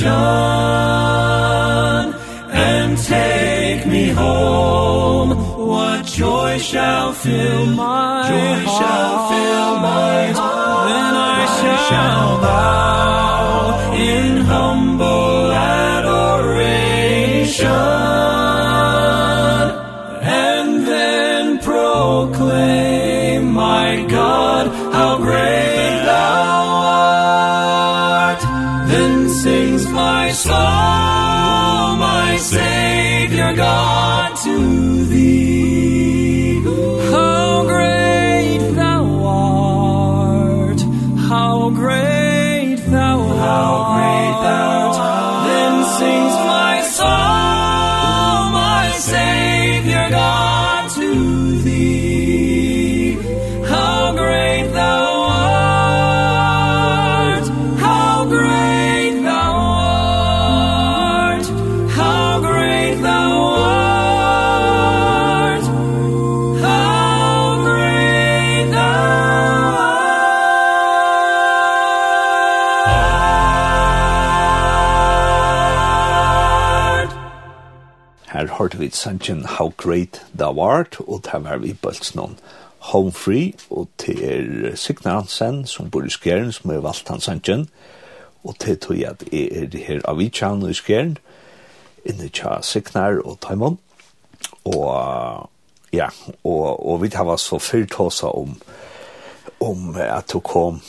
ocean and take me home what joy shall fill my joy heart. shall fill my heart then I shall, shall hørte vi sannsyn How Great Thou Art, og det var vi bølts noen Home Free, og det er Signar Hansen, som bor i Skjern, som er valgt hans sannsyn, og det tog jeg at jeg er her av Vitsjan og i Skjern, inne tja Signar og Taimon, og ja, og, og vi tar så fyrt oss om, om at du kom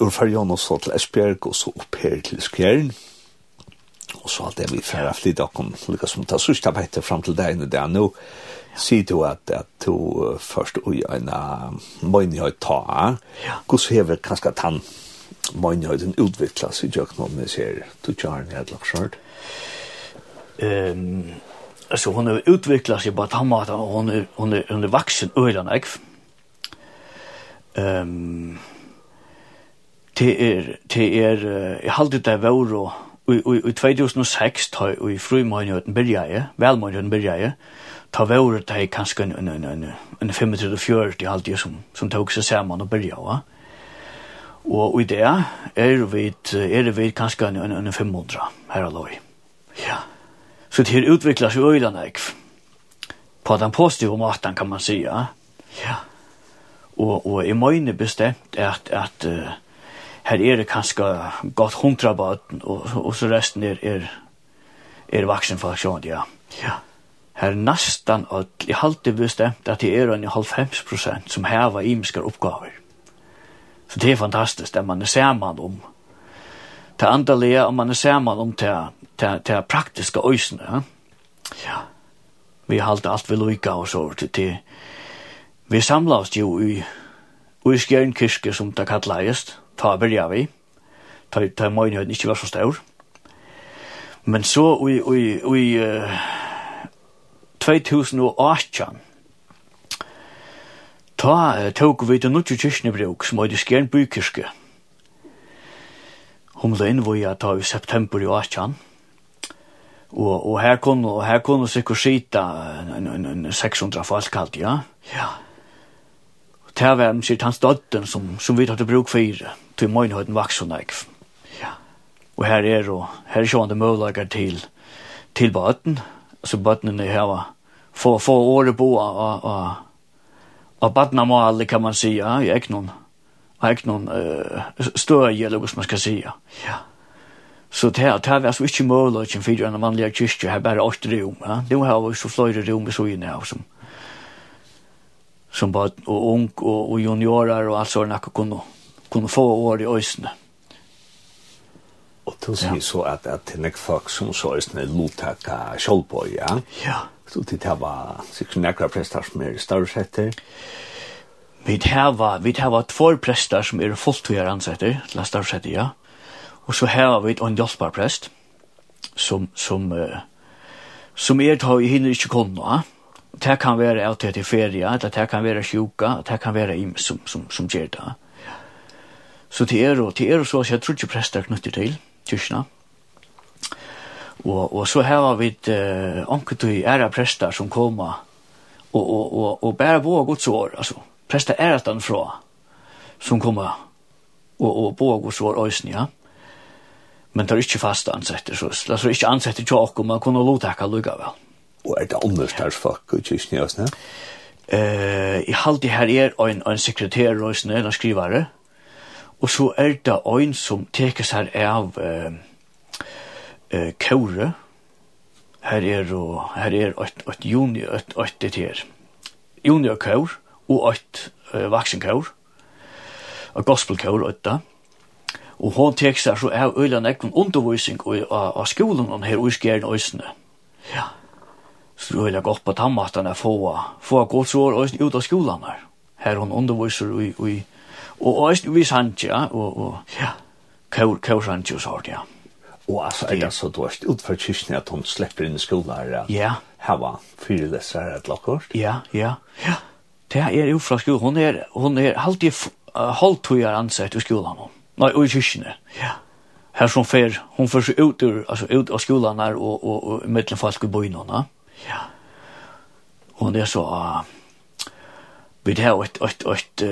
ur Farion og så til Esbjerg, og så opp her til Skjern, og Og så alt det vi færre flytta okkom, lika som ta sørsta petter fram til deg inni det Nå sier du at, at du først ui eina møynihøy ta, hos hever kanskje tann utvikla seg i jøknum, men ser du tjarni et lagt skjørt? Um, altså, hun er utvikla seg på at han måtte, og hun er, hun er, hun er vaksen øyla nek. Um, det er, det er, jeg halte det var og i 2006 ta i frumøynjøten byrjaje, velmøynjøten byrjaje, ta vore ta i kanskje en, en, en, en 35-40 halvdige som, som tog seg sammen og byrja, va? Og i det er vi, er vi kanskje en, en, en 500 her alloy. Ja. Så det her utviklas jo øyla. På den positive maten kan man si, ja. Ja. Og, og jeg møyne bestemt at, at uh, her er det kanskje godt hundra bad, og, og så resten er, er, er vaksen folk, ja. Ja. Her nastan og jeg halte bestemt at det er en 90% som heva imiskar oppgaver. Så det er fantastisk, det man er saman om. Det andalega, og man er saman om det, det, det praktiske øysene, ja. Ja. Vi har halte alt vi lukka og så til det. Vi samla oss jo i, i Skjernkirke, som det kallast, ta byrja vi. Ta, ta møgnhøyden ikkje var så stor. Men så i, i, i uh, 2018 ta uh, tok vi til nutje kyrknebruk som hadde skjern bykyrke. Hun ble innvoja ta i september i 18. Og, og her kunne, og her kunne sikkert skita 600 folk alt, ja. Ja. Og det var en sitt hans dødden som, som vi hadde bruk for, til møgnhøyden vaksen jeg. Ja. Og her er jo, her er sjående møllager til, til bøtten, så bøttene her var, få, få året bo av, av, av badnamålet kan man si, ja, jeg er ikke noen, jeg er ikke noen uh, støy, eller hva man skal si, Ja. Så det här, det här var ikke møllager til fire enn vanlig kyrkje, her bare åtte rom, Ja? Det har jo så flera rom i sågene här som, som bara og ung og, og juniorer og och allt sådana kunne, kunne få år i ösne. Og du sier ja. så at, at det är folk som så ösne lutaka självboy, ja. Ja. Så det her var sikkert näkra prester som er større setter? Vi har vi har två prästar som är fulltidare ansätter, lasta sätter, ja. Och så har vi en hjälparpräst som som uh, som er tar i hinner inte kunna. Ja det kan være at det er ferie, eller det kan være sjuka, det kan være im som, som, som gjør det. Så det er, og, det er så at jeg tror ikke prester knyttet til kyrkene. Og, og så har vi et uh, ankertøy ære prester som kommer og, og, og, og bærer på Guds år, altså. Prester er at han fra som kommer og, og på Guds år øyne, ja. Men det er ikke fast ansetter, så det er ikke ansetter til åkken, man kunne lovtakke lukka vel. Og er det andre stærsfakk i kyrkene, ja, sånn? Eh, i halde her er ein en sekretær og ein skrivare. Og så er det ein som teker seg av eh eh kåre. Her er og her er at at junior at at det her. Junior kaur og at uh, vaksen kaur. Og gospel kaur eitt da. Og hon teker seg så av øyla nekvun undervisning og av skolen her og skjern øysene. Ja. Så det er godt på tannmaten er få, få godsår og ut av skolen her. Her hun underviser i, i og også vi sant, ja, og, og ja, kaur, kaur sant jo sort, ja. Og altså, er det så du har ut for kyrkene at hun slipper inn i skolen her, ja? Ja. Her var fire lesere et lakkort? Ja, ja, ja. Det er jo fra skolen, hun er, hun er alltid uh, halvtøyer ansett i skolen nå. Nei, og i kyrkene, ja. Her som fer, hun fer seg ut, ur, altså ut av skolen her og, og, og, og mittelfalske bøynene, ja Ja. Og det er så uh, vi har et et et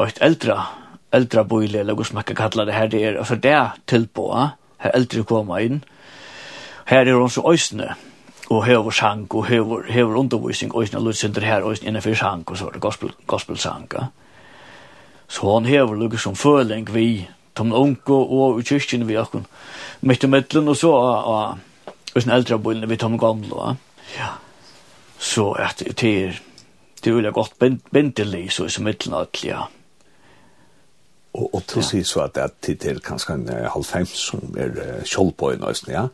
ett äldre äldre boile eller hur man kan kalla det här det är för det till på här äldre kommer in. Här är de så ösne och hövor sank och hövor hövor undervisning och ösne lutsenter her och inne för sank och så det gospel gospel sang. Så han hever lukket som føling vi tom unge og i kyrkjene vi akkur, mitt i middelen og så og, og, og, eldre og, vi og, gamle, og, Ja. Så at det er det vil jeg godt bindelig så i mittlen alt, ja. Og, og til å si så at det er til kanskje en halvfem som er kjold på i nøysen, ja.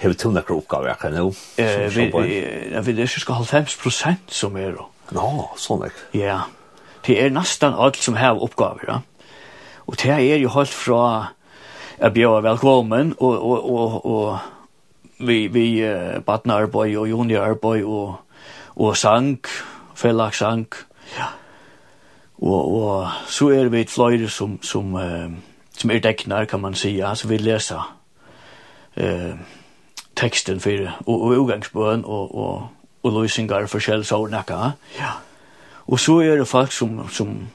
Har vi til noen oppgave jeg kan nå? Vi er cirka halvfems prosent som er. Nå, sånn ikke. Ja, det er nesten alt som har oppgave, ja. Og det er jo holdt fra jeg bjør velkommen og, og, og, og vi vi uh, barnarbeid og juniorarbeid og og sang, fellag. Ja. Og og så er vi et fløyre som som uh, som er deknar kan man si så vi lesa eh teksten for og, og och og og och och og för självsornaka. Ja. og så er det folk som som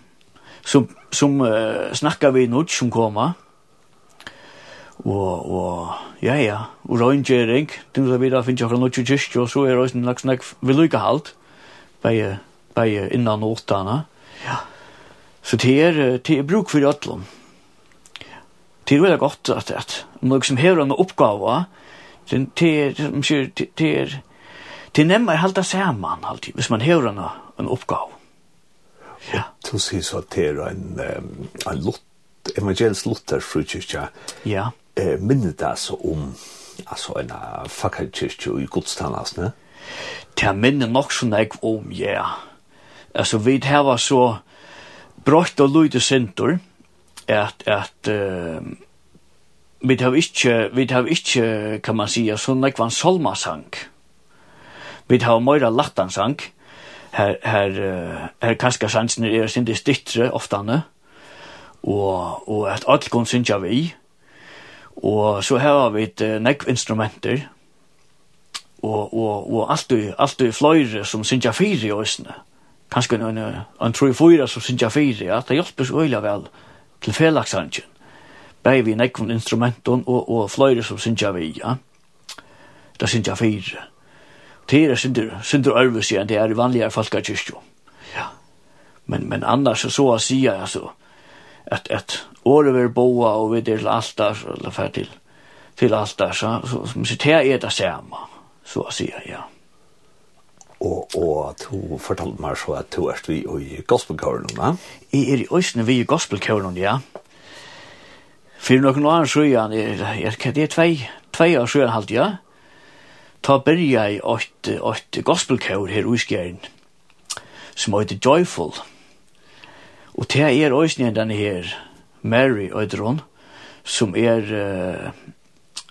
som som uh, snackar vi något som kommer og, og ja, ja, og røyngjering, du vet videre finnes jeg fra noe kyrkje, og så er det også en lagt snakk ved lykkehalt, bare, bare innan åttene. Ja. Så det er, det er bruk for ødlom. Det er veldig godt at, at noe som hever en oppgave, det er, det er, det er nemmere halda saman alltid, hvis man hever en, en oppgave. Ja. Du sier så at det er en, en lott, evangelisk lottar frukirkja. Ja eh, minnet det altså om altså en fakkelkirke i godstannas, ne? Det er minnet nok så nek om, ja. Altså, vi her var så brått og lydde sintor, at, at uh, vi har ikke, vi har ikke, kan man sige, så nek var en solmasang. Vi har møyre lattansang, her, her, uh, her kaskasansene er sin det stittre oftane, og, og at alt kun synes jeg vi, Og så har vi et nekv instrumenter, og, og, og alt du fløyre som synsja fyri i òsne. Kanskje en, en, troi fyra som synsja fyri, ja, det hjelper så øyla vel til felaksangen. Begge vi nekvun instrumenten og, og fløyre som synsja vi, ja. Det synsja fyri. Det er synder, synder ærvis igjen, det er i vanligere falka. Ja. Men, men annars så å si, altså, at at året vil boa og við til alt der eller fer til til altar så så som sitter er det samme så å si ja og og to fortalte meg så at to erst vi i gospelkøren va i er i øsne vi i gospelkøren ja Fyrir nokon annan sjuan, er, er, er, det er tvei, tvei av sjuan halvt, ja? Ta byrja i ått, ått gospelkår her i Skjern, som heter Joyful Og det er også denne her, Mary Øydron, som er, uh,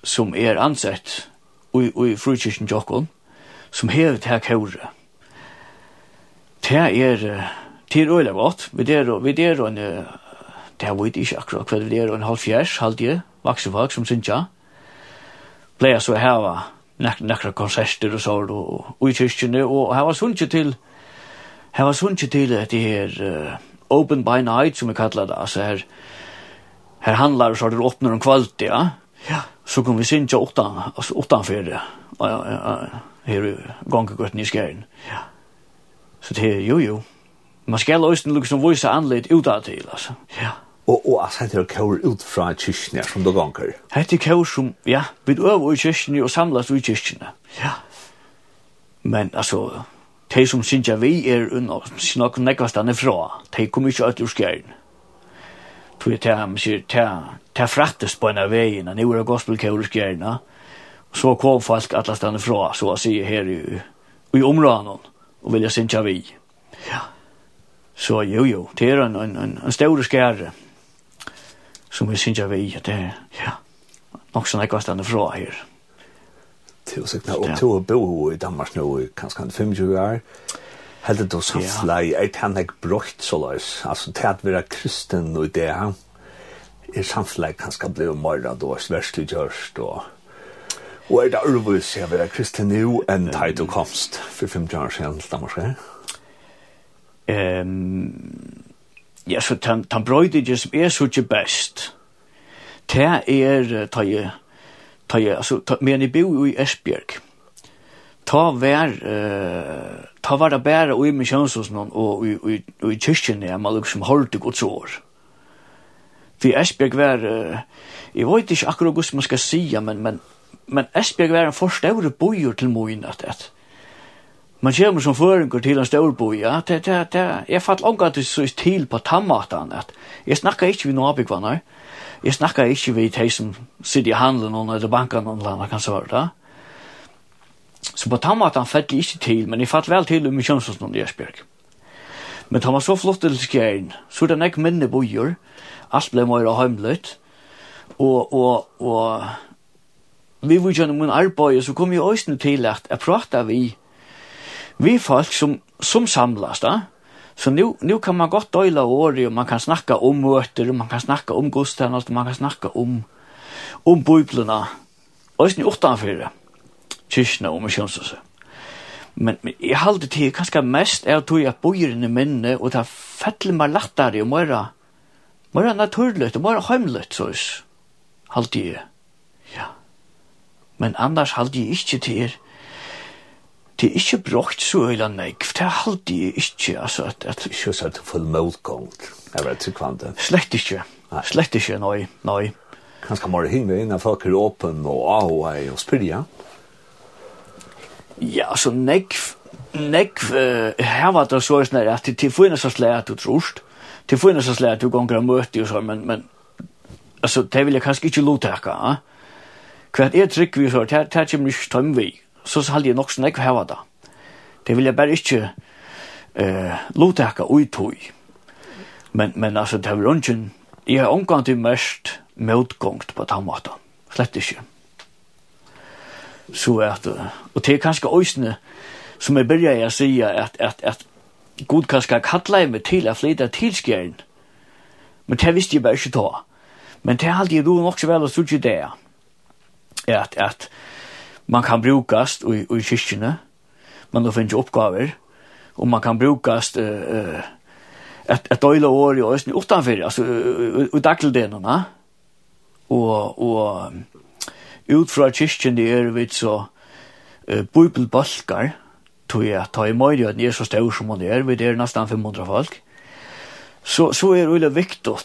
som er ansett i, i frukirken Jokkon, som hevet her kjøret. Det er, det er øyla godt, vi der, vi der en, det er vi ikke akkurat hva det er, en halv fjers, halvdige, vaksevalg som synes ja, ble jeg så heva nek nekra konserter og sånn, og, og i kyrkjene, og her var sunnkje til, her var sunnkje til at det her, uh, open by night som vi kallar det. Alltså här, här handlar så det öppnar om kvalitet ja. Ja. Så kom vi synka åttan, alltså åttan för det. Ja, ja, ja. Här är gången i skären. Ja. Så det är, jo, jo. Man ska lösa liksom vissa anled utåt till, alltså. Ja. Og, og altså, hette er kjør ut fra kyrkene som du ganger? Hette er kjør som, ja, vi øver i kyrkene og samles i kyrkene. Ja. Men altså, de som synger vi er unna, synger han er fra, de kommer ikke ut ur skjæren. Tog jeg til ham, sier, til fraktes på en av veien, nå er det gospelkjør ur skjæren, og så kom folk at han er fra, så jeg sier her i, i områden, og vil jeg synger vi. Ja. Så jo, jo, det er en, en, en, en større skjære, som vi synger vi, det er, ja, nok sånn nekvastan fra her. Ja til å sikne, og til å bo i Danmark nå i kanskje 25 år. Helt det så flei, er ikke brukt så løs, altså til at vi er kristen og det her, er samtidig kanskje blir morgen da, sverst du gjørst og Og er det arvus jeg vil være kristen nu enn tid du komst for 50 år siden til Danmark, ikke? Um, ja, så tan, tan brøyde som er så ikke best, det er, tar jeg ta jeg, altså, ta men jeg bor jo i Esbjerg. Ta vær, eh ta var det bära og i missionshusen og, og, i i kyrkjen där man liksom holdt gott godt år. Vi Esbjerg var jeg vet ikke akkurat hva man skal si, men men men Esbjerg var en förståre bojor til Moin at att Man kommer som føringer til en stålboi, ja, det, det, det, jeg fatt langt at det så til på tammatan, at jeg snakker ikke vi noe avbyggvannet, Jeg snakker ikke vi de som sitter i handelen og eller banken og eller kan svare det. Så på tammaten fett jeg ikke til, men jeg fatt vel til om kjønnsånden i Esbjerg. Men han var så flott til skjæren, så den ikke minne bojer, alt ble mer heimlet, og, og, og vi var gjennom min arbeid, så kom jeg også til at jeg pratet vi, vi folk som, som samlas da, Så nu, nu kan man godt døyla året, og man kan snakka om møter, og man kan snakka om godstjenest, og man kan snakka om, om biblene. Og det er om kyrkene og misjonshuset. Men, men jeg halde til kanskje mest er jag at i minne, og det fettler mig lattare, og mora, mora naturligt, og mora heimligt, så halde jeg. Ja. Men annars halde jeg ikke til det er ikke brukt så øyla nek, for det er alltid ikke, altså, at... at ikke så at det full målgång, jeg vet ikke hva det. Slett ikke, slett ikke, nei, nei. Kanskje må det hinne innan folk er åpen og ahoi og spyrja? Ja, altså, nek, nek, her var det så sånn at det er fyrir så slæg at du trost, det er fyrir så slæg at du gonger og møte og så, men, men, altså, det vil jeg kanskje ikke lotekka, ja? Kvart er trygg vi så, det er ikke mye stømvig, så halde jeg nok som jeg hava det. Det vil jeg bare ikke eh, lotekka ut tog. Men, men altså, det var ungen, jeg har omgang til mest motgångt på tannmata. Slett ikke. Så at, og det er kanskje øysene som jeg byrja jeg sier at, at, at god kanskje kalla jeg meg til at til tilskjeren. Men det visste jeg bare ikke ta. Men det er alltid ro nok så vel og så ikke det. At, at, man kan brukast i, i kyrkjene, Man då finnes oppgaver, og man kan brukast uh, et, et døyla år i østen utanfor, altså i dagligdenene, og, og ut fra kyrkjen det er vi så uh, bibelbalkar, tog jeg, ta i at den er så stor som man er, vi er nesten 500 folk, så, så er det veldig viktig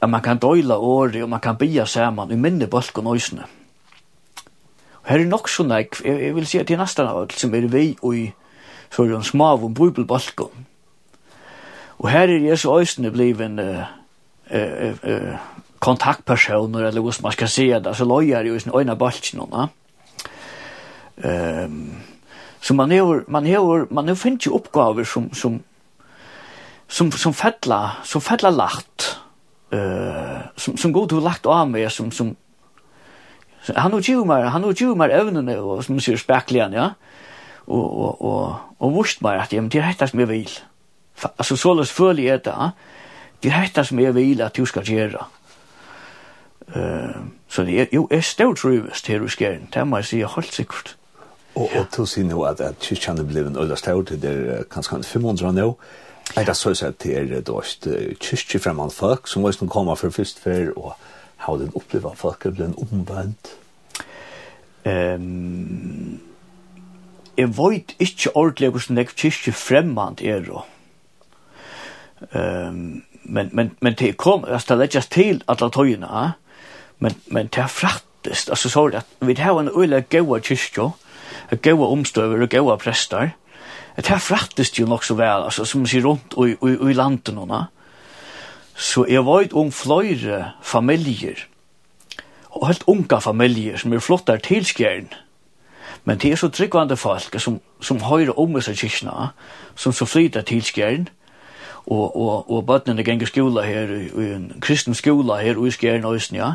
at man kan døyla året, og man kan bia sammen i minne balkon øsene. Mm her er nok så nek, jeg, vil si at det er nesten av alt som er vei og i Førjons smav og bibelbalkon. Og her er Jesu øysene bliven uh, uh, uh, kontaktpersoner, eller hva man skal si, altså løyer i sin øyne balkon, ja. Um, så man har, man har, man har finnes jo oppgaver som, som, som, som fettla, som fettla lagt, uh, som, som god har lagt av med, som, som Så han och Jumar, han har och Jumar evnen och som ser spekligen ja. Och och och och wurst mal att det heter som jag vill. Alltså så lås för det där. Det heter som jag vill att du ska göra. Eh så det jo är stort trivest här hos Gern. Det må jag säga helt säkert. Och och då ser nu att att kyrkan det blev en ölla stor det där kanske 500 nu. Jag det så så att det är då kyrkifrämmande folk som var som kommer for først før og Har den upplevt folk blir en omvendt? Um, jeg vet ikke ordentlig hvordan jeg kyrkje fremmant er. Um, men, men, men det kom, altså det legges til alle tøyene, men, men det er fraktest, altså så er det at vi har en øyla gaua kyrkje, gaua omstøver og gaua prester, det er fraktest jo nok så vel, altså som man sier rundt i, i, i landet noen, Så jeg vet om flere familier, og helt unga familier som er flottar til skjern. Men det er så tryggvande folk som, som høyre om seg kyrkina, som så flyter til skjern, og, og, og bøttene ganger skola her, i en kristen skola her, og i skjern og ja,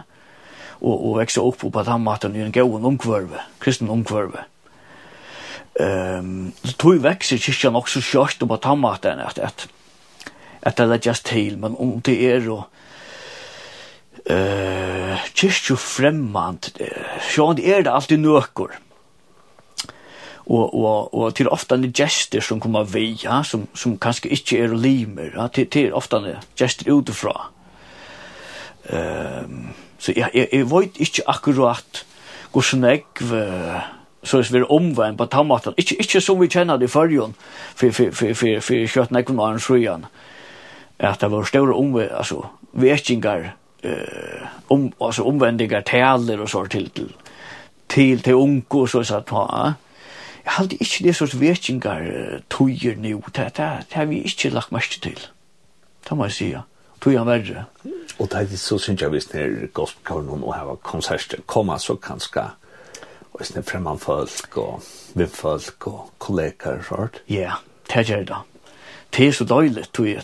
og, og vekse opp på den maten i en gøven omkvarve, kristen omkvarve. Um, så tog vekse kyrkina også kjørt på den maten at, at at det legges til, men om det er og eh uh, kyrkju fremmant sjån er det alltid nøkker og og og til ofta ni gestir som kommer vi, ja som, som kanskje ikke er limer ja til til ofta ni gestir utifra um, så jeg, jeg, jeg vet ikke akkurat hvordan jeg uh, så är vi omvänd på tammaten. Inte, inte som vi känner det i förrjun för, för, för, för, för, för, för, för, för, för, för, för, at det var større omve, altså, vekingar, eh, om, altså omvendinger, taler og så til, til, til, til unge og så satt på, ja. Jeg halte ikke det sånn vekingar tøyer nu, det, det, det har vi ikke lagt mest til. Det må jeg si, tøyer han verre. Og det er så synes jeg hvis det er gospelkavlen og her konserter kommer, så kanskje og er fremman folk og vimfolk og kollegaer og sånt. Ja, det gjør det. Det er så døylig, tog jeg,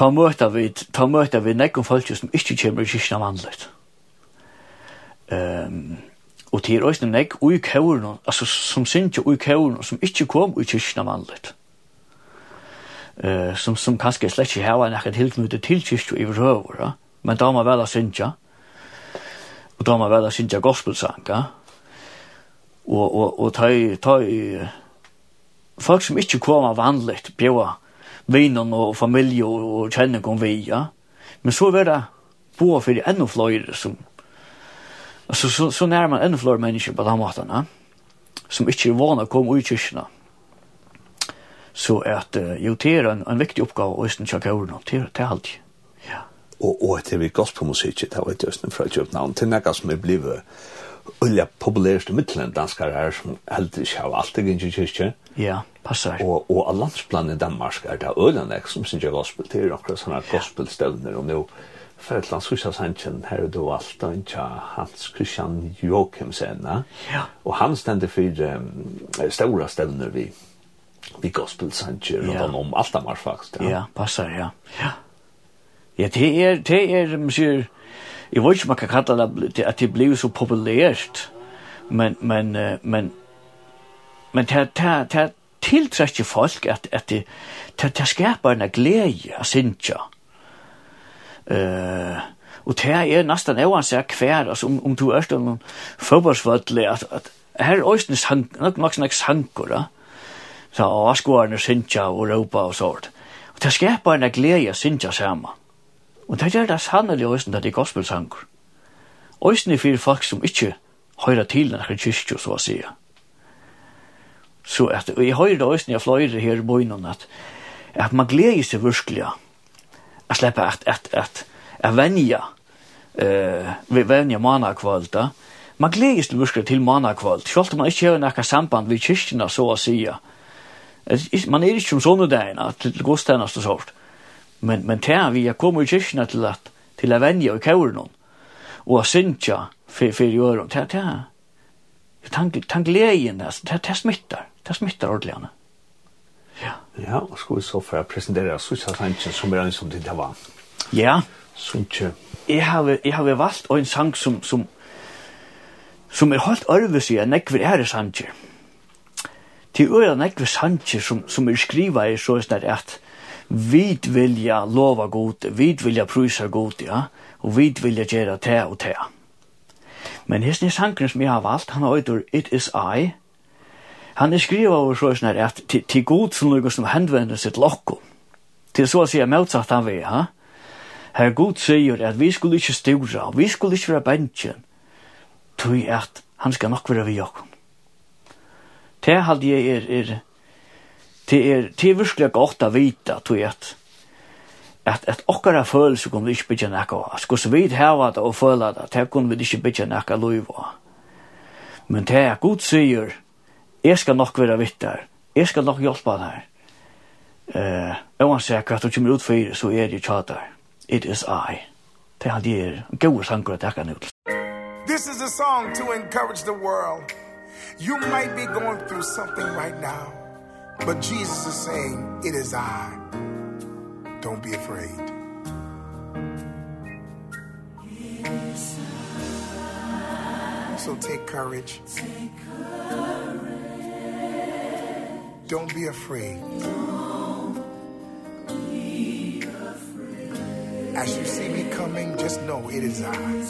ta møta vi, ta møta vi nekkum folk som ikke kommer i kyrkina vanligt. Um, og til òsne nekk ui kævren, altså som syndje ui kævren, som ikke kom i kyrkina vanligt. Uh, som, som kanskje slett ikke hava nekkan tilknytte til kyrkju i røver, ja? men da må vel a og da må vel a gospelsanga, og, og, og ta i, ta folk som ikke kom av vanligt, bjøa, vinen og familie og kjenning om vi, ja. Men så er det boa for enda flere som, altså, så, så nær man enda flere mennesker på den måten, ja. Som ikke er vana å komme ut i kyrkene. Så at, uh, jo, det er en, en viktig oppgave å østene tjekke ordene, det er alltid. Ja. Og, og etter vi gospelmusikk, det var et østene fra København, til nekka som er blivet ulja populæraste mittlen danskar er som heldur ikke av alt egin i kyrkje. Ja, passar. Og, og av landsplanen i Danmark er det ølanek som synes jeg gospel til okra sånne gospelstevner og nå Fredland Sushasanchen her er du alt og ikke Hans Christian Joachimsen ja. og han stender for um, stora stevner vi vi gospelsanger ja. og om alt Danmark faktisk. Ja, ja passar, ja. ja. Ja, det er, det er, man sier, jeg vet ikke om man kan kalla det at det blir så populært, men men men men det det det tiltrekker folk at, at det det, det skaper en glede av sinja. Uh, og det er nesten oavsett hver, altså om om du är en at, att att här östnes han nok nog snack sankor så askorna sinja og råpa og sånt. Og det skaper en glede av sinja sammen. Og det gjør det sannelig også når det er gospelsanger. Også for folk som ikke hører til denne kyrkje, så å si. Så at, og jeg hører det også når jeg fløyre her i bøynen at, at man gleder seg virkelig at slippe at, at, at, at venja uh, venja manakvalda. Man gleder seg virkelig til manakvalt, selv om man ikke har noe samband ved kyrkjene, så å si. Man er ikke som sånne dagene, til godstjeneste og sånt. Men, men tær vi er komu i kyrkene til at til at venja og kaur noen, og å synge for, for å tær tær. det tank Tank leien, Tær tær smittar, Tær smittar ordelig Ja. Ja, og skal vi så for å presentere Susa Sanchez som er en som det var. Ja. Sunche. Jeg har, jeg har valgt en sang som, som, som er holdt ørvis i en ekver ære Sanchez. Til øyne ekver Sanchez som, som er skriva i så er at vit vilja lova god, vit vilja prysa god, ja, og vit vilja gjera te og te. Men hesten sangren som jeg har valgt, han heter It Is I, han er skriva over så sånn at til god som lukkar som henvender sitt lokko, til så å si motsatt han vi, ha? Her god sier at vi skulle ikke stura, vi skulle ikke være bensjen, tog at han skal nok være vi okkom. Det halde jeg er, er, det er, det er virkelig godt å vite, at jeg, at at at okkara følelse kom vi ikke bytja nekka. Sko så vidt heva det og føla det, det kunne vi ikke bytja nekka loiv. Men det er god sier, jeg skal nok være vittar, jeg skal nok hjelpa der. Eh, og han sier hva du kommer ut for, så er det tjater. It is I. Det er det er god sanger at jeg kan ut. This is a song to encourage the world. You might be going through something right now. But Jesus is saying, it is I. Don't be afraid. So take courage. Take courage. Don't be afraid. Don't be afraid. As you see me coming, just know it is I.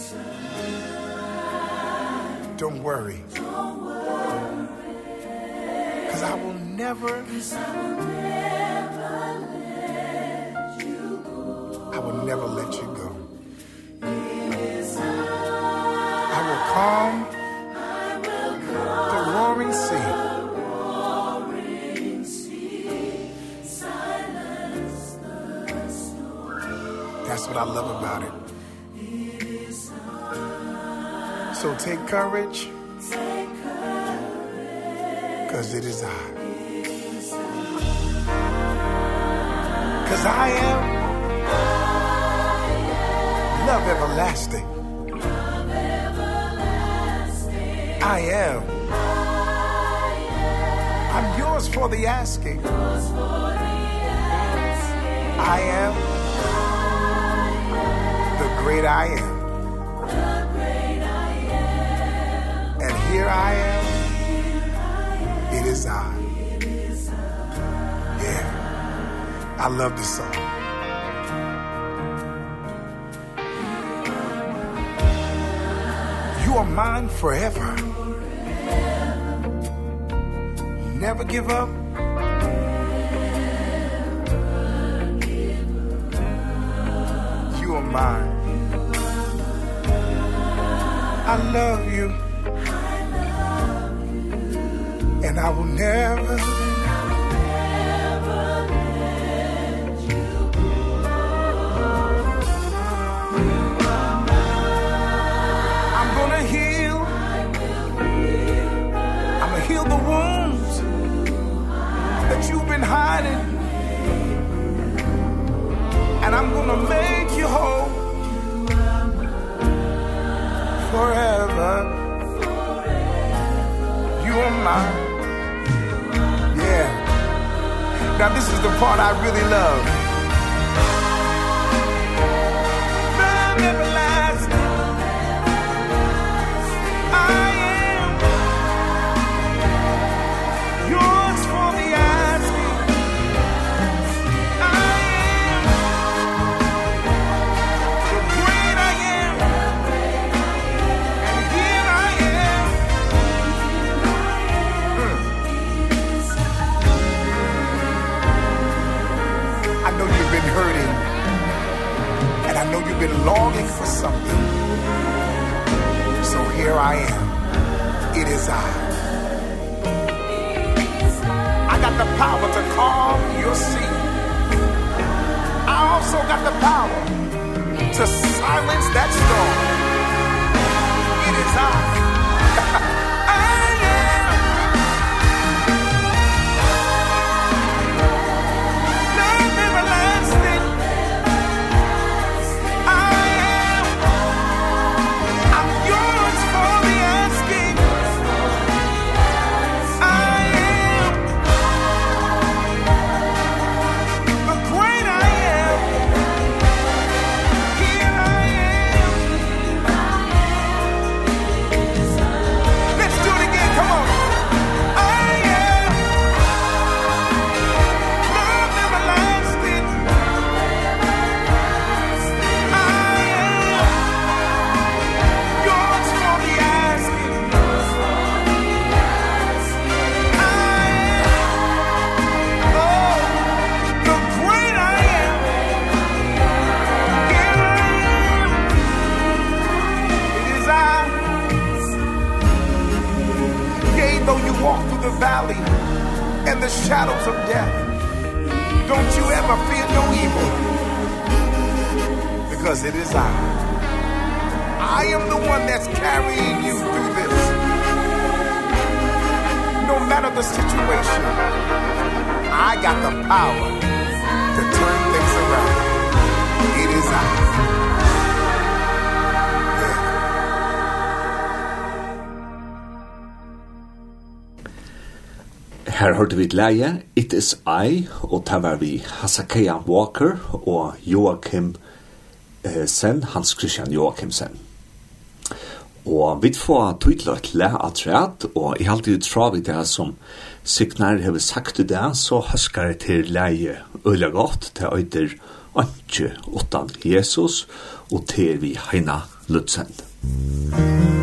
Don't worry. Don't worry. Cause I will never Cause I will never let you go. I will never let you go. I will calm I will calm the roaring sea. The roaring sea silence the storm That's what I love about it. So take courage. Because it is I. Because I am love everlasting. I am. I'm yours for the asking. I am the great I am. And here I is I. Yeah. I love this song. You are mine forever. Never give up. You are mine. I love you and I will never I'm gonna heal. I'm gonna heal the wounds that you've been hiding. And I'm gonna make you whole forever. You are mine. Now this is the part I really love. been longing for something. So here I am. It is I. I got the power to calm your sea. I also got the power to silence that storm. It is I. hørte vi leie It Is I, og der var vi Hasakea Walker og Joachim eh, Sen, Hans Christian Joachim Sen. Og vi får tydelig le av træt, og i halte det tra vi det som Signar har sagt det så husker jeg til leie øyla godt, til øyder Antje utan Jesus, og til vi Heina Lutzen. Musikk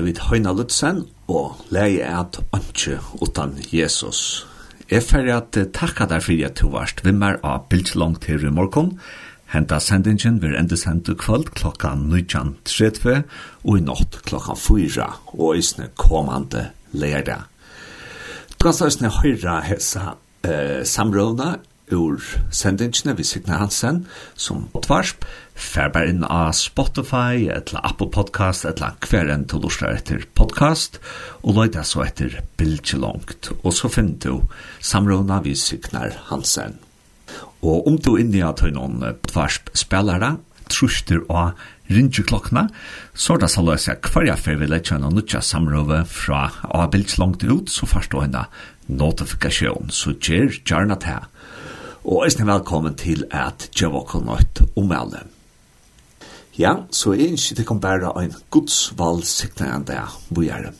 hørte vi Høyna Lutzen og leie at Antje utan Jesus. Jeg ferdig at takka der fyrir at du varst vimmer av bildslångt her i morgon. Henta sendingen vil enda sendu kvöld klokka 19.30 og i natt klokka 4 og isne kommande lærdag. Du kan støysne høyra hessa eh, samrådna ur sendingene vi Signe Hansen som tvarsp, færbar inn av Spotify, etla Apple Podcast, etla hver enn til lustra etter podcast, og løyda så etter Bilge og så finn du samråna vi Signe Hansen. Og om du inni at høy noen tvarsp spillere, truster og ringe klokkene, så da så løs jeg hver jeg vil lette henne nødja samrøve fra Abels langt ut, så først og henne notifikasjon, så gjør gjerne til og eisne velkommen til at Djevokon Nøyt omelde. Ja, så er ikke det kan være en godsvalgsiktene enn det vi er.